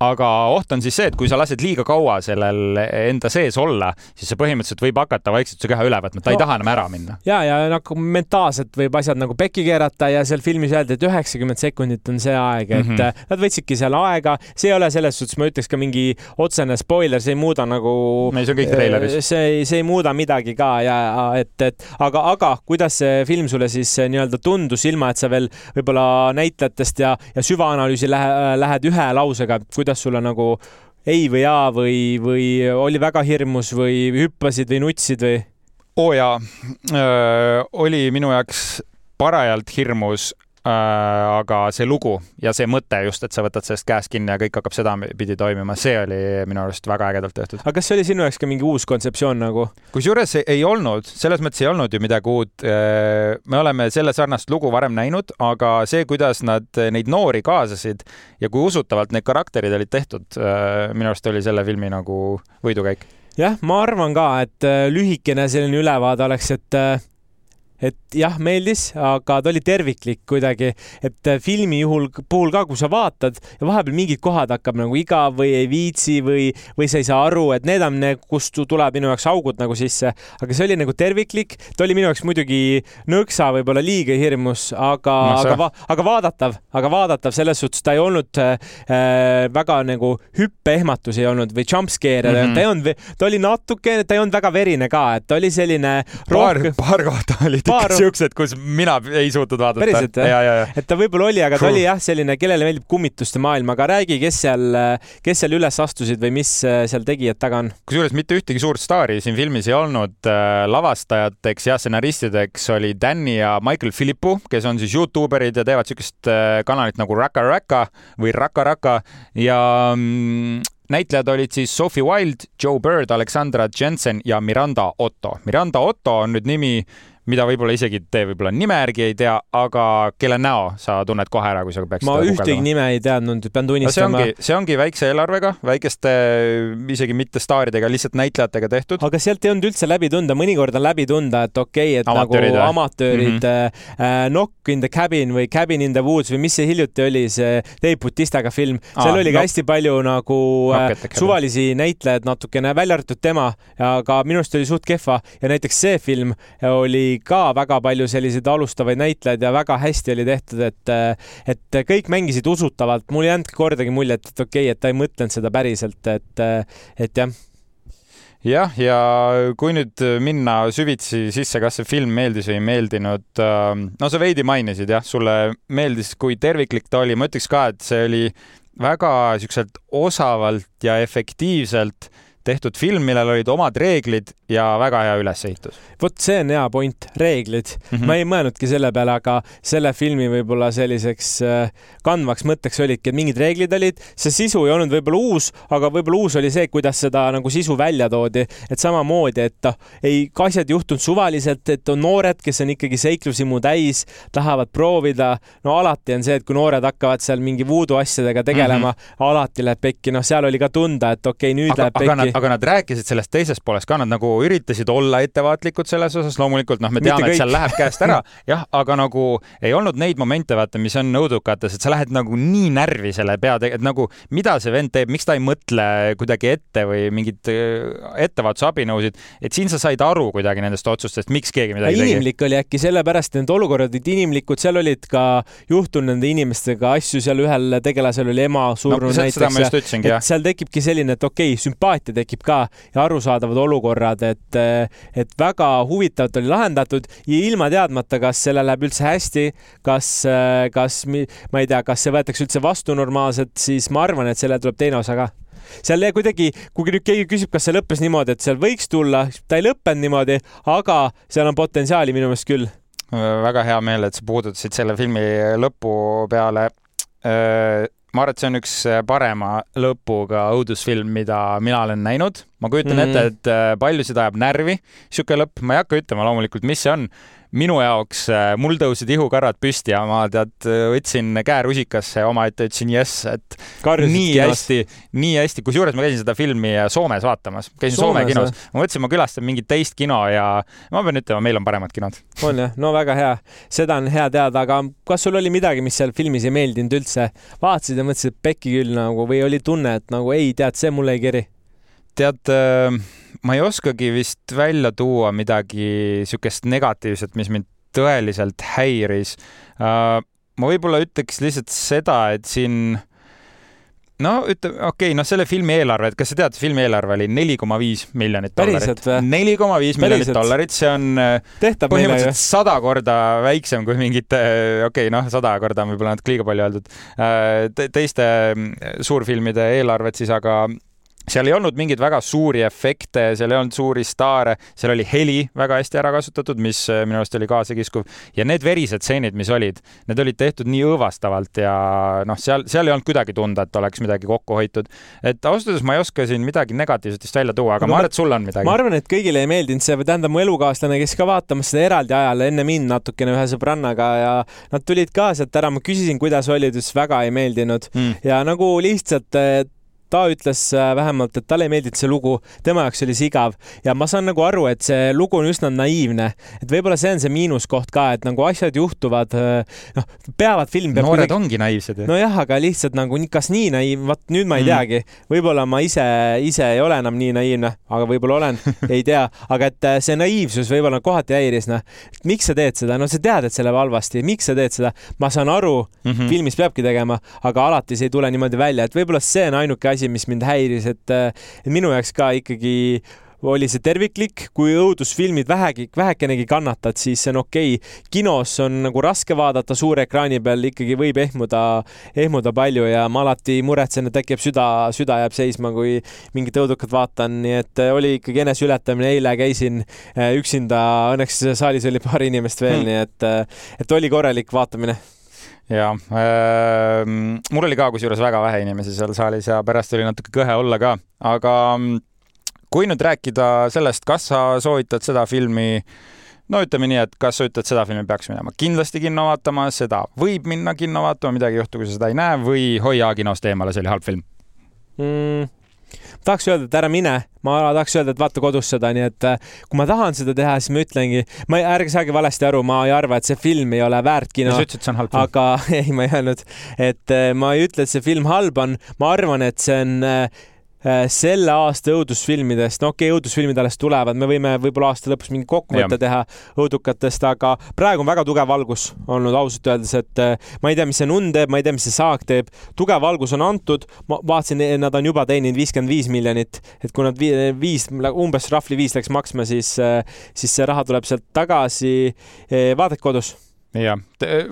aga oht on siis see, et kui sa lased liiga kaua sellel enda sees olla, siis see põhimõtteliselt võib hakata vaikselt su keha üle võtma, ta no, ei taha enam ära minna. ja, ja nagu mentaalselt võib asjad nagu pekki keerata ja seal filmis öeldi, et üheksakümmend sekundit on see aeg, et mm -hmm. nad võtsidki seal aega, see ei ole selles suhtes, ma ütleks ka mingi otsene spoiler, see ei muuda nagu. ei, see on kõik treileris. Äh, see, see ei muuda midagi ka ja et, et aga, aga kuidas see film sulle siis äh, nii-öelda tundus, ilma et sa veel võib-olla näitlejatest ja, ja süvaanalüüsi lähe, lähed ühe lausega, kuidas kuidas sulle nagu ei või jaa või, või oli väga hirmus või hüppasid või nutsid või? oo jaa, oli minu jaoks parajalt hirmus aga see lugu ja see mõte just, et sa võtad sellest käest kinni ja kõik hakkab sedapidi toimima, see oli minu arust väga ägedalt tehtud. aga kas see oli sinu jaoks ka mingi uus kontseptsioon nagu? kusjuures ei olnud, selles mõttes ei olnud ju midagi uut. Äh, me oleme selle sarnast lugu varem näinud, aga see, kuidas nad neid noori kaasasid ja kui usutavalt need karakterid olid tehtud, äh, minu arust oli selle filmi nagu võidukäik jah, ma arvan ka, et lühikene selline ülevaade oleks, et et jah, meeldis, aga ta oli terviklik kuidagi, et äh, filmi juhul, puhul ka, kui sa vaatad ja vahepeal mingid kohad hakkab nagu igav või ei viitsi või, või sa ei saa aru, et need on kust tuleb minu jaoks augud nagu sisse, aga see oli nagu terviklik, ta oli minu jaoks muidugi nõksa võib-olla liiga hirmus, aga no,, aga, va, aga vaadatav, aga vaadatav selles suhtes, ta ei olnud äh, väga nagu hüppeehmatusi ei olnud või jumpscare'e mm, -hmm. ta ei olnud, ta oli natuke, ta ei olnud väga verine ka, et ta oli selline paar, paar kohta olid paar... siuksed, kus mina ei suutnud vaadata. päriselt jah? et ta võib-olla oli, aga ta oli jah, selline, kellele meeldib kummituste maailm, aga räägi, kes seal, kes seal üles astusid või mis äh, seal tegijad taga on? kusjuures mitte ühtegi suurt staari siin filmis ei olnud. Äh, lavastajateks ja stsenaristideks oli Danny ja Michael Philippu, kes on siis Youtuberid ja teevad siukest äh, kanalit nagu Raka Raka või Raka Raka ja mm, näitlejad olid siis Sophie Wild, Joe Bird, Alexandra Jensen ja Miranda Otto. Miranda Otto on nüüd nimi, mida võib-olla isegi te võib-olla nime järgi ei tea, aga kelle näo sa tunned kohe ära, kui sa peaksid ma ühtegi nime ei teadnud, pean tunnistama no. see ongi väikse eelarvega, väikeste, isegi mitte staaridega, lihtsalt näitlejatega tehtud. aga sealt ei olnud üldse läbi tunda, mõnikord on läbi tunda, et okei okay,, et amatöörid, nagu amatöörid mm, -hmm. äh, Knock in the cabin või Cabin in the woods või mis see hiljuti oli, see Dave Bautistaga film, seal Aa, oli ka no. hästi palju nagu äh, suvalisi näitlejaid natukene, välja arvatud tema, aga minu arust oli suht kehva ja näiteks see film oli ka väga palju selliseid alustavaid näitlejaid ja väga hästi oli tehtud, et, et kõik mängisid usutavalt, mul ei jäänud kordagi muljet, et okei okay,, et ta ei mõtelnud seda päriselt, et, et jah. Jah, ja kui nüüd minna süvitsi sisse, kas see film meeldis või ei meeldinud, no sa veidi mainisid jah, sulle meeldis, kui terviklik ta oli, ma ütleks ka, et see oli väga siukselt osavalt ja efektiivselt tehtud film, millel olid omad reeglid ja väga hea ülesehitus. vot see on hea point, reeglid mm. -hmm. ma ei mõelnudki selle peale, aga selle filmi võib-olla selliseks äh, kandvaks mõtteks olidki, et mingid reeglid olid, see sisu ei olnud võib-olla uus, aga võib-olla uus oli see, kuidas seda nagu sisu välja toodi, et samamoodi, et noh, ei, asjad juhtunud suvaliselt, et on noored, kes on ikkagi seiklushimu täis, tahavad proovida. no alati on see, et kui noored hakkavad seal mingi voodoo asjadega tegelema mm, -hmm. alati läheb pekki, noh, seal oli ka tunda, et okei okay,, nüüd aga, läheb pekki. Aga nad, aga nad rääkisid sellest teisest poolest ka, nad nagu üritasid olla ettevaatlikud selles osas, loomulikult noh, me teame, et seal läheb käest ära, jah, aga nagu ei olnud neid momente, vaata, mis on õudukates, et sa lähed nagu nii närvi selle pea, et nagu mida see vend teeb, miks ta ei mõtle kuidagi ette või mingit äh, ettevaatusabinõusid, et siin sa said aru kuidagi nendest otsustest, miks keegi midagi tegi. inimlik oli äkki sellepärast, et need olukorrad olid inimlikud, seal olid ka juhtunud nende inimestega asju, seal ühel tegelasel oli ema surnud no, näiteks. et seal tekibki selline, et okei okay,, sümpaatia tekib ka ja arusaadavad olukorrad, et, et väga huvitavalt oli lahendatud ja ilma teadmata, kas sellel läheb üldse hästi, kas, kas ma ei tea, kas see võetakse üldse vastu normaalselt, siis ma arvan, et sellel tuleb teine osa ka seal kuidagi, kui nüüd keegi küsib, kas see lõppes niimoodi, et seal võiks tulla, ta ei lõppenud niimoodi, aga seal on potentsiaali minu meelest küll. väga hea meel, et sa puudutasid selle filmi lõpu peale. Ma arvan, et see on üks parema lõpuga õudusfilm, mida mina olen näinud. Ma kujutan mm. ette, et paljusid ajab närvi sihuke lõpp, ma ei hakka ütlema loomulikult, mis see on minu jaoks, äh, mul tõusid ihukarvad püsti ja ma tead, võtsin käe rusikasse omaette, ütlesin jess, et Karjusid nii kinos. hästi, nii hästi, kusjuures ma käisin seda filmi Soomes vaatamas, käisin Soome kinos, ma mõtlesin, ma külastan mingit teist kino ja ma pean ütlema, meil on paremad kinod. on jah, no väga hea, seda on hea teada, aga kas sul oli midagi, mis seal filmis ei meeldinud üldse, vaatasid ja mõtlesid, et pekki küll nagu või oli tunne, et nagu ei, tead, see mulle ei keri? Tead ma ei oskagi vist välja tuua midagi niisugust negatiivset, mis mind tõeliselt häiris. Äh, ma võib-olla ütleks lihtsalt seda, et siin no ütleme, okei okay,, noh, selle filmi eelarve, et kas sa tead, filmi eelarve oli neli koma viis miljonit dollarit. neli koma viis miljonit dollarit, see on äh, Tehtab põhimõtteliselt sada korda väiksem kui mingite, okei okay,, noh, sada korda on võib-olla natuke liiga palju öeldud, äh, teiste mm, suurfilmide eelarved siis, aga seal ei olnud mingeid väga suuri efekte, seal ei olnud suuri staare, seal oli heli väga hästi ära kasutatud, mis äh, minu arust oli kaasakiskuv ja need verised stseenid, mis olid, need olid tehtud nii õõvastavalt ja noh, seal, seal ei olnud kuidagi tunda, et oleks midagi kokku hoitud. et ausalt öeldes ma ei oska siin midagi negatiivset vist välja tuua, aga no, ma arvan, et sul on midagi. ma arvan, et kõigile ei meeldinud see, tähendab mu elukaaslane, kes ka vaatamas seda eraldi ajal enne mind natukene ühe sõbrannaga ja nad tulid ka sealt ära, ma küsisin, kuidas oli, ta ütles väga ei meeldinud mm. ja nagu lihtsalt ta ütles äh, vähemalt, et talle ei meeldinud see lugu, tema jaoks oli see igav. Ja ma saan nagu aru, et see lugu on üsna naiivne, et võib-olla see on see miinuskoht ka, et nagu asjad juhtuvad, äh, noh, peavad film peab noored kuidagi... ongi naiivsed ju. nojah, aga lihtsalt nagu kas nii naiiv, vot nüüd ma ei mm. teagi, võib-olla ma ise, ise ei ole enam nii naiivne, aga võib-olla olen ei tea, aga et äh, see naiivsus võib-olla kohati häiris, noh, miks sa teed seda, no sa tead, et see läheb halvasti, miks sa teed seda, ma saan aru mm, -hmm. filmis peabki tegema, aga alati see ei tule niimoodi välja, et võib-olla see on ainuke asi, asi, mis mind häiris, et, et minu jaoks ka ikkagi oli see terviklik, kui õudusfilmid vähegi, vähekenegi kannatad, siis see on okei. Okay.. kinos on nagu raske vaadata suure ekraani peal, ikkagi võib ehmuda, ehmuda palju ja ma alati muretsen, et äkki jääb süda, süda jääb seisma, kui mingit õudukat vaatan, nii et äh, oli ikkagi eneseületamine, eile käisin äh, üksinda, õnneks saalis oli paar inimest veel hmm., nii et, äh, et oli korralik vaatamine ja äh, mul oli ka kusjuures väga vähe inimesi seal saalis ja pärast oli natuke kõhe olla ka, aga mm, kui nüüd rääkida sellest, kas sa soovitad seda filmi no ütleme nii, et kas sa ütled, seda filmi peaks minema kindlasti kinno vaatama, seda võib minna kinno vaatama, midagi ei juhtu, kui sa seda ei näe või hoia kinost eemale, see oli halb film mm,? Tahaks öelda, et ära mine, ma tahaks öelda, et vaata kodus seda, nii et äh, kui ma tahan seda teha, siis ma ütlengi, ma, ärge saage valesti aru, ma ei arva, et see film ei ole väärt kino. sa ütlesid, see on halb film. aga ei, ma ei öelnud, et äh, ma ei ütle, et see film halb on, ma arvan, et see on Äh, selle aasta õudusfilmidest, no okei okay,, õudusfilmid alles tulevad, me võime võib-olla aasta lõpus mingi kokkuvõtte teha õudukatest, aga praegu on väga tugev valgus olnud ausalt öeldes, et äh, ma ei tea, mis see nunn teeb, ma ei tea, mis see saak teeb. tugev valgus on antud, ma vaatasin, nad on juba teeninud viiskümmend viis miljonit, et kui nad viis, umbes rahvli viis läks maksma, siis, äh, siis see raha tuleb sealt tagasi. vaadake kodus jah.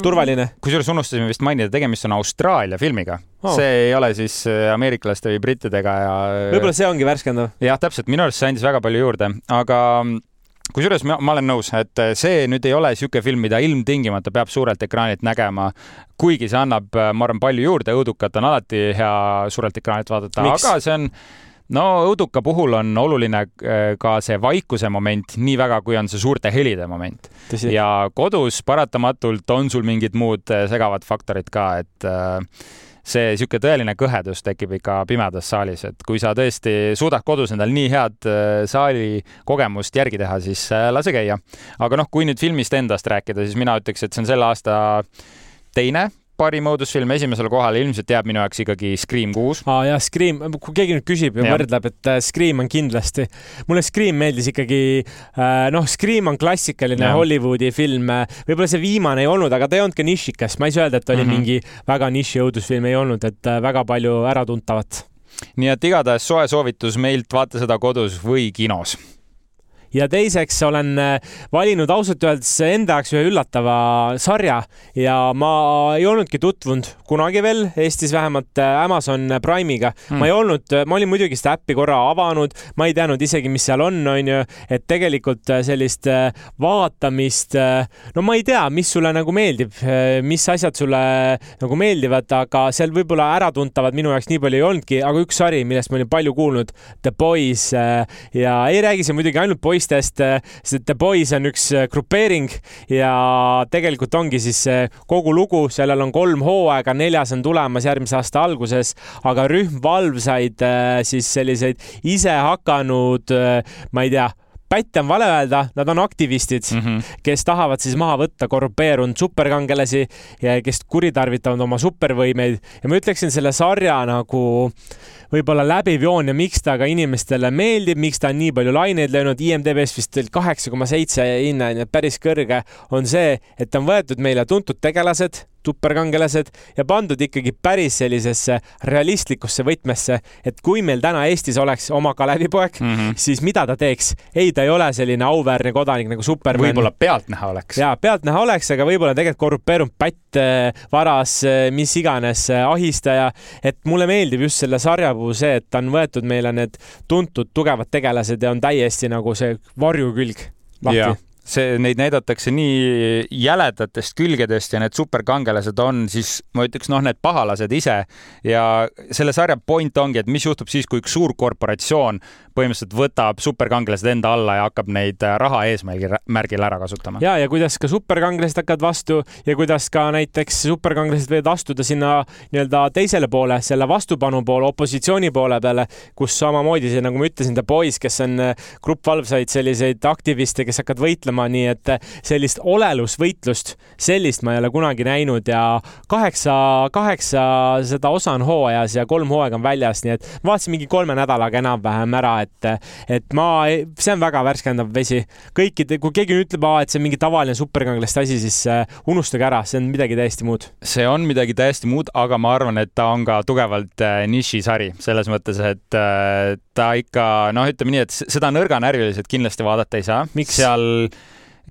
turvaline. kusjuures unustasime vist mainida, tegemist on Austraalia filmiga oh.. see ei ole siis äh, ameeriklaste või brittidega ja. võib-olla see ongi värskendav. jah, täpselt, minu arust see andis väga palju juurde, aga kusjuures ma, ma olen nõus, et see nüüd ei ole niisugune film, mida ilmtingimata peab suurelt ekraanilt nägema, kuigi see annab, ma arvan, palju juurde, õudukat on alati hea suurelt ekraanilt vaadata, aga see on no õuduka puhul on oluline äh, ka see vaikuse moment nii väga, kui on see suurte helide moment. ja kodus paratamatult on sul mingid muud äh, segavad faktorid ka, et äh, see niisugune tõeline kõhedus tekib ikka pimedas saalis, et kui sa tõesti suudad kodus endal nii head saali kogemust järgi teha, siis lase käia. aga noh, kui nüüd filmist endast rääkida, siis mina ütleks, et see on selle aasta teine parim õudusfilm esimesele kohale ilmselt jääb minu jaoks ikkagi Scream kuus. aa jah, Scream, kui keegi nüüd küsib ja, ja. võrdleb, et äh, Scream on kindlasti, mulle Scream meeldis ikkagi äh,, noh, Scream on klassikaline ja. Hollywoodi film, võib-olla see viimane ei olnud, aga ta ei olnud ka nišikas, ma ei saa öelda, et oli mm -hmm. mingi väga niši õudusfilm ei olnud, et äh, väga palju äratuntavat. nii et igatahes soe soovitus meilt, vaata seda kodus või kinos ja teiseks olen äh, valinud ausalt öeldes enda jaoks ühe üllatava sarja ja ma ei olnudki tutvunud kunagi veel Eestis vähemalt äh, Amazon Prime'iga. Mm.. ma ei olnud, ma olin muidugi seda äppi korra avanud, ma ei teadnud isegi, mis seal on, onju, et tegelikult äh, sellist vaatamist, no ma ei tea, mis sulle nagu meeldib, mis asjad sulle nagu meeldivad, aga seal võib-olla äratuntavad minu jaoks nii palju ei olnudki, aga üks sari, millest ma olin palju kuulnud, The Boys ja ei räägi see muidugi ainult poiss poistest, äh, sest The Boys on üks äh, grupeering ja tegelikult ongi siis kogu lugu, sellel on kolm hooaega, neljas on tulemas järgmise aasta alguses, aga rühm valvsaid äh, siis selliseid isehakanud, ma ei tea pätt on vale öelda, nad on aktivistid mm, -hmm. kes tahavad siis maha võtta korrupeerunud superkangelasi ja kes kuritarvitavad oma supervõimeid ja ma ütleksin selle sarja nagu võib-olla läbiv joon ja miks ta ka inimestele meeldib, miks ta on nii palju laineid löönud, IMDB-s vist kaheksa koma seitse hinne, nii et päris kõrge, on see, et on võetud meile tuntud tegelased superkangelased ja pandud ikkagi päris sellisesse realistlikusse võtmesse, et kui meil täna Eestis oleks oma Kalevipoeg mm, -hmm. siis mida ta teeks? ei, ta ei ole selline auväärne kodanik nagu Superman. võib-olla pealtnäha oleks. ja pealtnäha oleks, aga võib-olla tegelikult korrupeerunud pätt, äh, varas, äh, mis iganes äh, ahistaja. et mulle meeldib just selle sarja puhul see, et on võetud meile need tuntud tugevad tegelased ja on täiesti nagu see varjukülg lahti. See, neid näidatakse nii jäledatest külgedest ja need superkangelased on siis, ma ütleks, noh, need pahalased ise. Ja selle sarja point ongi, et mis juhtub siis, kui üks suur korporatsioon põhimõtteliselt võtab superkangelased enda alla ja hakkab neid äh, raha eesmärgil, märgil ära kasutama. ja, ja kuidas ka superkangelased hakkavad vastu ja kuidas ka näiteks superkangelased võivad astuda sinna nii-öelda teisele poole, selle vastupanu poole, opositsiooni poole peale, kus samamoodi see, nagu ma ütlesin, The Boys, kes on äh, grupp valvsaid selliseid aktiviste, kes hakkavad võitlema, nii et äh, sellist olelusvõitlust, sellist ma ei ole kunagi näinud ja kaheksa, kaheksa seda osa on hooajas ja kolm hooaega on väljas, nii et vaatasin mingi kolme nädalaga enam-vähem ära, et et, et ma, see on väga värskendav vesi. kõikide, kui keegi ütleb, et see on mingi tavaline superkanglaste asi, siis äh, unustage ära, see on midagi täiesti muud. see on midagi täiesti muud, aga ma arvan, et ta on ka tugevalt äh, nišisari selles mõttes, et äh, ta ikka noh, ütleme nii, et seda nõrganärviliselt kindlasti vaadata ei saa. seal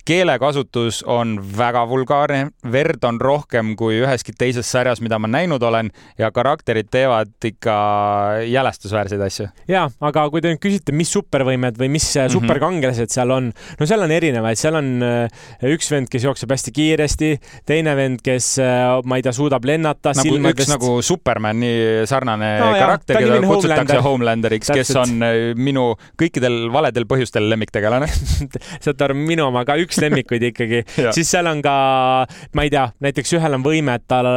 keelekasutus on väga vulgaarne, verd on rohkem kui üheski teises sarjas, mida ma näinud olen ja karakterid teevad ikka jälestusväärseid asju. ja, aga kui te nüüd küsite, mis supervõimed või mis mm -hmm. superkangelased seal on, no seal on erinevaid, seal on äh, üks vend, kes jookseb hästi kiiresti, teine vend, kes äh, ma ei tea, suudab lennata nagu silmadest. üks nagu Supermani sarnane no, karakter, keda kutsutakse Homelanderiks, kes on äh, minu kõikidel valedel põhjustel lemmiktegelane saate aru, minu oma ka üks lemmikuid ikkagi. Siis seal on ka, ma ei tea, näiteks ühel on võime, et tal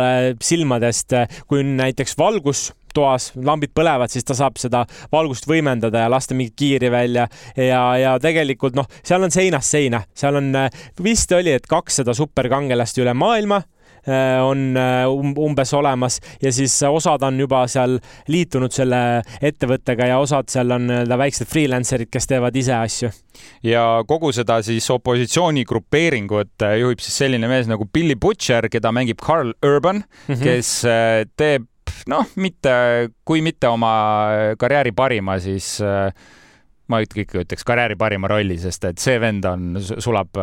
silmadest, kui on näiteks valgus toas lambid põlevad, siis ta saab seda valgust võimendada ja lasta mingit kiiri välja. Ja, ja tegelikult noh, seal on seinast seina, seal on, vist oli, et kakssada superkangelast üle maailma on äh, um-, umbes olemas ja siis osad on juba seal liitunud selle ettevõttega ja osad seal on nii-öelda väiksed freelancer'id, kes teevad ise asju. ja kogu seda siis opositsiooni grupeeringut äh, juhib siis selline mees nagu Billy Butcher, keda mängib Carl Urban mm, -hmm. kes teeb noh, mitte, kui mitte oma karjääri parima, siis ma ikkagi ütleks karjääri parima rolli, sest et see vend on, sulab,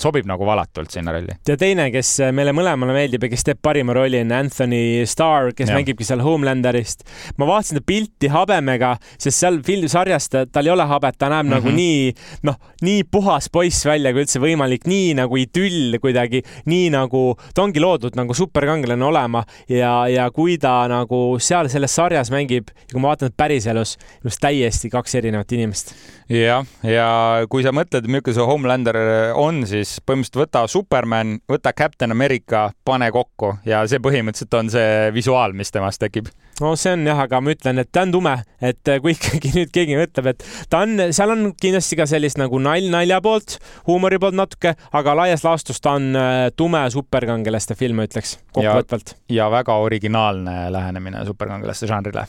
sobib nagu valatult sinna rolli. ja teine, kes meile mõlemale meeldib ja kes teeb parima rolli, on Anthony Starr, kes ja. mängibki seal Homelanderist. ma vaatasin ta pilti habemega, sest seal filmsarjas ta, tal ei ole habet, ta näeb mm -hmm. nagu nii, noh, nii puhas poiss välja, kui üldse võimalik, nii nagu idüll kuidagi, nii nagu ta ongi loodud nagu superkangelane olema ja, ja kui ta nagu seal selles sarjas mängib kui ma vaatan päriselus, just täiesti kaks erinevat inimest tegemist. jah, ja kui sa mõtled, milline see Homelander on, siis põhimõtteliselt võta Superman, võta Captain America, pane kokku ja see põhimõtteliselt on see visuaal, mis temast tekib no see on jah, aga ma ütlen, et ta on tume, et kui ikkagi nüüd keegi mõtleb, et ta on, seal on kindlasti ka sellist nagu nalj nalja poolt, huumori poolt natuke, aga laias laastus ta on äh, tume superkangelaste film, ütleks kokkuvõtvalt. ja väga originaalne lähenemine superkangelaste žanrile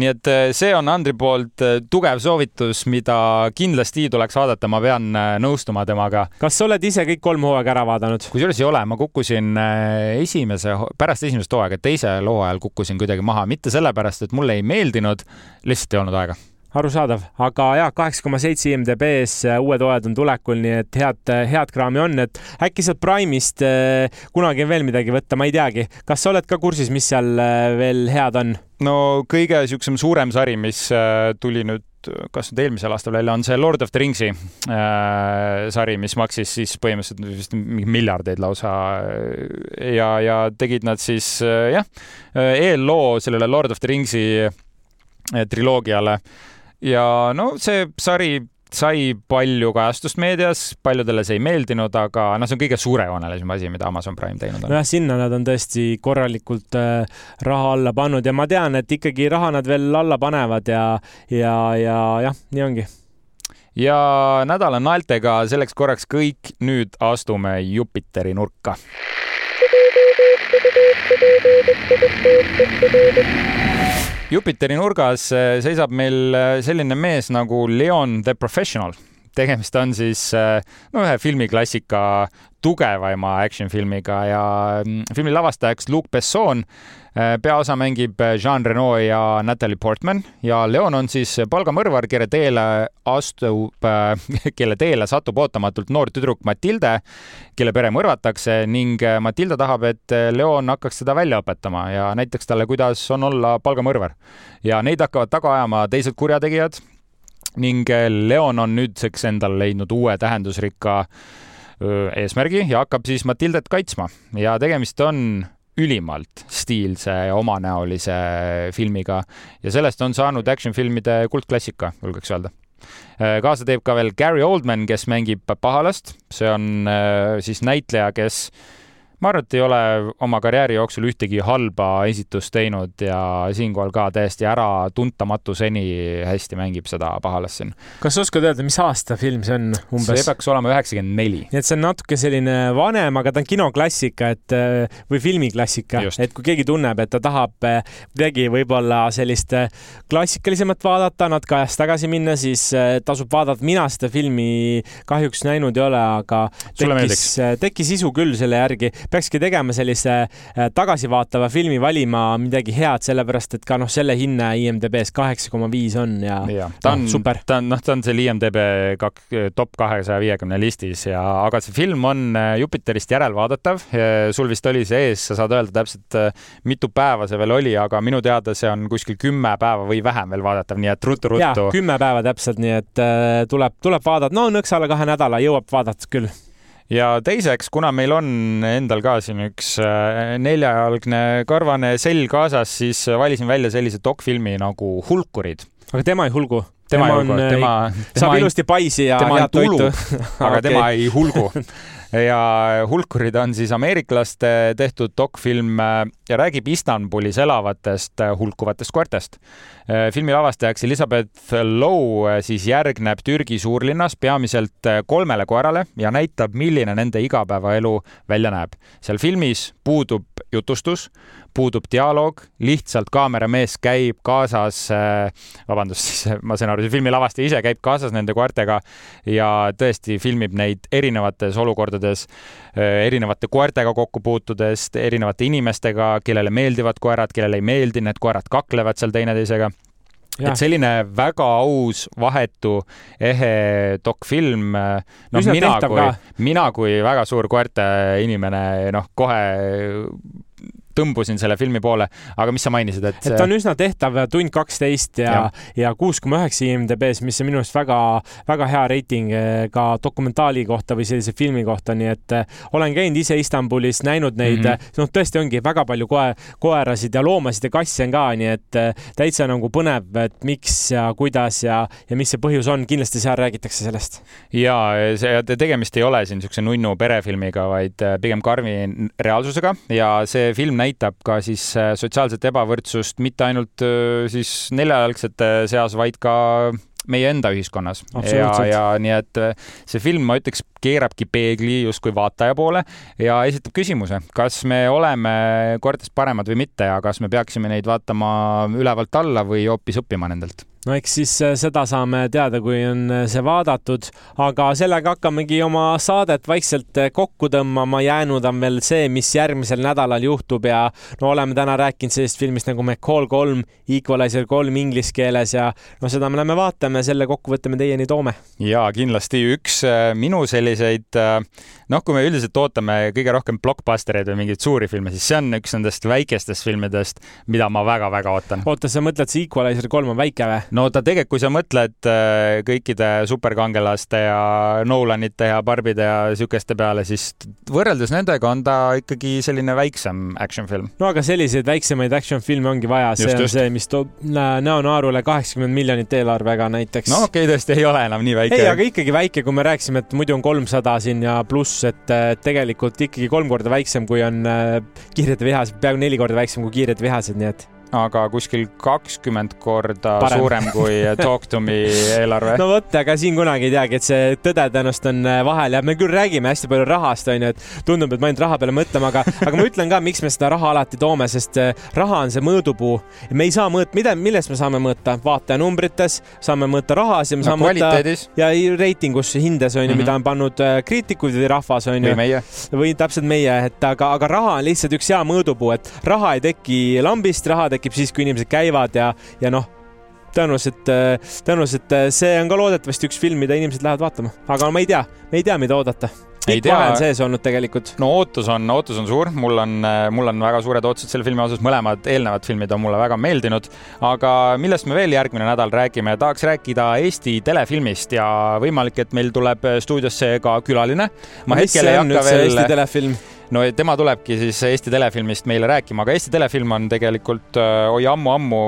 nii et äh, see on Andri poolt äh, tugev soovitus, mida kindlasti tuleks vaadata, ma pean äh, nõustuma temaga. kas sa oled ise kõik kolm hooaega ära vaadanud? kusjuures ei ole, ma kukkusin esimese, pärast esimest hooaega, teisel hooajal kukkusin kuidagi maha, mitte sellepärast, et mulle ei meeldinud, lihtsalt ei olnud aega arusaadav, aga jah, kaheksa koma seitse IMDB-s uued hooajad on tulekul, nii et head, head kraami on, et äkki sealt Prime'ist kunagi on veel midagi võtta, ma ei teagi. kas sa oled ka kursis, mis seal veel head on? No kõige niisugusem suurem sari, mis äh, tuli nüüd kas nüüd eelmisel aastal välja, on see Lord of the Ringsi äh, sari, mis maksis siis põhimõtteliselt vist miljardeid lausa ja, ja tegid nad siis äh, jah, äh, eelloo sellele Lord of the Ringsi äh, triloogiale. Ja no see sari sai palju kajastust meedias, paljudele see ei meeldinud, aga noh, see on kõige suurejoonelisem asi, mida Amazon Prime teinud on. nojah, sinna nad on tõesti korralikult äh, raha alla pannud ja ma tean, et ikkagi raha nad veel alla panevad ja, ja, ja jah, nii ongi ja nädala naeltega selleks korraks kõik nüüd astume Jupiteri nurka. Jupiteri nurgas äh, seisab meil äh, selline mees nagu Leon the Professional. Tegemist on siis äh, no ühe filmiklassika tugevaima action filmiga ja mm, filmi lavastajaks Luc Besson Äh, peaosa mängib Jean Reno ja Natalie Portman ja Leon on siis palgamõrvar, kelle teele astub, äh, kelle teele satub ootamatult noor tüdruk Matilde, kelle pere mõrvatakse ning Matilda tahab, et Leon hakkaks teda välja õpetama ja näitaks talle, kuidas on olla palgamõrvar. ja neid hakkavad taga ajama teised kurjategijad ning Leon on nüüdseks endale leidnud uue tähendusrikka eesmärgi ja hakkab siis Matildet kaitsma ja tegemist on ülimalt stiilse omanäolise filmiga ja sellest on saanud action-filmide kuldklassika, julgeks öelda. Kaasa teeb ka veel Gary Oldman, kes mängib pahalast, see on siis näitleja, kes ma arvan, et ei ole oma karjääri jooksul ühtegi halba esitust teinud ja siinkohal ka täiesti äratuntamatu seni hästi mängib seda pahalast siin. kas sa oskad öelda, mis aasta film see on umbes? see peaks olema üheksakümmend neli. nii et see on natuke selline vanem, aga ta on kinoklassika, et või filmiklassika, et kui keegi tunneb, et ta tahab midagi võib-olla sellist klassikalisemat vaadata, natuke ajas tagasi minna, siis tasub vaadata. mina seda filmi kahjuks näinud ei ole, aga tekkis, tekkis isu küll selle järgi peakski tegema sellise äh, tagasivaatava filmi, valima midagi head, sellepärast et ka noh, selle hinne IMDB-s kaheksa koma viis on ja, ja ta on no, super. ta on, noh, ta on seal IMDB kak, top kahesaja viiekümne listis ja, aga see film on äh, Jupiterist järelvaadatav. sul vist oli see ees, sa saad öelda täpselt, äh, mitu päeva see veel oli, aga minu teada see on kuskil kümme päeva või vähem veel vaadatav, nii et ruttu-ruttu. kümme päeva täpselt, nii et tuleb, tuleb vaadata, no nõks alla kahe nädala jõuab vaadata küll ja teiseks, kuna meil on endal ka siin üks äh, neljajalgne karvane sell kaasas, siis valisin välja sellise dokfilmi nagu Hulkurid. aga tema ei hulgu? tema, tema on, tema, tema saab ilusti paisi ja head toitu. aga okay. tema ei hulgu ja Hulkurid on siis ameeriklaste tehtud dokfilm äh, ja räägib Istanbulis elavatest äh, hulkuvatest koertest. Äh, filmi lavastajaks Elizabeth Lowe siis järgneb Türgi suurlinnas peamiselt kolmele koerale ja näitab, milline nende igapäevaelu välja näeb. seal filmis puudub jutustus, puudub dialoog, lihtsalt kaameramees käib kaasas, äh, vabandust, siis ma saan aru, see filmi lavastaja ise käib kaasas nende koertega ja tõesti filmib neid erinevates olukordades, äh, erinevate koertega kokku puutudes, erinevate inimestega, kellele meeldivad koerad, kellele ei meeldi, need koerad kaklevad seal teineteisega et selline väga aus, vahetu, ehe dokfilm. noh, mina kui, mina kui väga suur koerte inimene, noh, kohe tõmbusin selle filmi poole, aga mis sa mainisid, et et ta on üsna tehtav, tund kaksteist ja, ja kuus koma üheksa IMDB-s, mis on minu arust väga, väga hea reiting eh, ka dokumentaali kohta või sellise filmi kohta, nii et eh, olen käinud ise Istanbulis, näinud neid mm, -hmm. noh, tõesti ongi väga palju koe, koerasid ja loomasid ja kasse on ka, nii et täitsa nagu põnev, et miks ja kuidas ja, ja mis see põhjus on, kindlasti seal räägitakse sellest. ja see tegemist ei ole siin niisuguse nunnu perefilmiga, vaid pigem karmi reaalsusega ja see film näitab ka siis äh, sotsiaalset ebavõrdsust mitte ainult äh, siis neljajalgsete seas, vaid ka meie enda ühiskonnas. ja, ja nii et äh, see film, ma ütleks, keerabki peegli justkui vaataja poole ja esitab küsimuse, kas me oleme kordadest paremad või mitte ja kas me peaksime neid vaatama ülevalt alla või hoopis õppima nendelt no eks siis äh, seda saame teada, kui on äh, see vaadatud, aga sellega hakkamegi oma saadet vaikselt äh, kokku tõmbama. jäänud on veel see, mis järgmisel nädalal juhtub ja no oleme täna rääkinud sellisest filmist nagu McCall kolm, Equalizer kolm inglise keeles ja no seda me lähme vaatame, selle kokkuvõtte me teieni toome. ja kindlasti üks minu selliseid, noh, kui me üldiselt ootame kõige rohkem blockbustereid või mingeid suuri filme, siis see on üks nendest väikestest filmidest, mida ma väga-väga ootan. oota, sa mõtled, see Equalizer kolm on väike või? No ta tegelikult, kui sa mõtled äh, kõikide superkangelaste ja Nolanite ja Barbide ja siukeste peale, siis võrreldes nendega on ta ikkagi selline väiksem action film. no aga selliseid väiksemaid action filme ongi vaja, see just, on just. see, mis toob Näo Naarule kaheksakümmend miljonit eelarvega näiteks. no okei okay,, tõesti ei ole enam nii väike. ei, aga ikkagi väike, kui me rääkisime, et muidu on kolmsada siin ja pluss, et tegelikult ikkagi kolm korda väiksem, kui on äh, Kiired vihased, peaaegu neli korda väiksem kui Kiired vihased, nii et aga kuskil kakskümmend korda Parem. suurem kui Talk to me eelarve. no vot, aga siin kunagi ei teagi, et see tõde tõenäoliselt on äh, vahel ja me küll räägime hästi palju rahast, onju, et tundub, et me ainult raha peale mõtleme, aga, aga ma ütlen ka, miks me seda raha alati toome, sest äh, raha on see mõõdupuu. me ei saa mõõta, mida, millest me saame mõõta, vaatajanumbrites, saame mõõta rahas ja me saame no, mõõta ja reitingus, hindes onju mm, -hmm. mida on pannud äh, kriitikud või rahvas onju. või täpselt meie, et aga, aga raha on lihtsalt üks hea mõõdupuu, et raha ei teki lambist, raha tekib tekib siis, kui inimesed käivad ja, ja noh, tõenäoliselt, tõenäoliselt see on ka loodetavasti üks film, mida inimesed lähevad vaatama, aga ma ei tea, me ei tea, mida oodata pikk vahe on sees olnud tegelikult. no ootus on, ootus on suur, mul on, mul on väga suured ootused selle filmi osas, mõlemad eelnevad filmid on mulle väga meeldinud. aga millest me veel järgmine nädal räägime, tahaks rääkida Eesti telefilmist ja võimalik, et meil tuleb stuudiosse ka külaline. ma hetkel ei hakka veel. Eesti telefilm no tema tulebki siis Eesti telefilmist meile rääkima, aga Eesti telefilm on tegelikult äh, oi ammu-ammu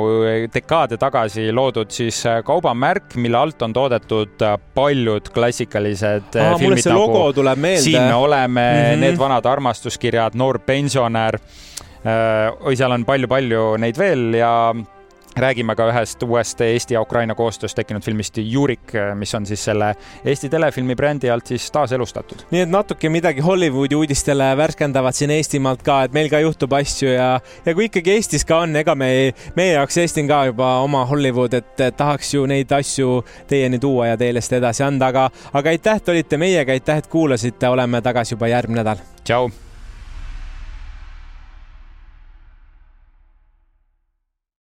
dekaade tagasi loodud siis äh, kaubamärk, mille alt on toodetud äh, paljud klassikalised Aha, filmid nagu logo tuleb meelde. siin me oleme mm, -hmm. Need vanad armastuskirjad, Noor pensionär. oi, seal on palju-palju neid veel ja räägime ka ühest uuest Eesti ja Ukraina koostöös tekkinud filmist Jurik, mis on siis selle Eesti telefilmi brändi alt siis taaselustatud. nii et natuke midagi Hollywoodi uudistele värskendavat siin Eestimaalt ka, et meil ka juhtub asju ja, ja kui ikkagi Eestis ka on, ega me, meie jaoks Eesti on ka juba oma Hollywood, et tahaks ju neid asju teieni tuua ja teile seda edasi anda, aga, aga aitäh, et olite meiega, aitäh, et kuulasite, oleme tagasi juba järgmine nädal. tšau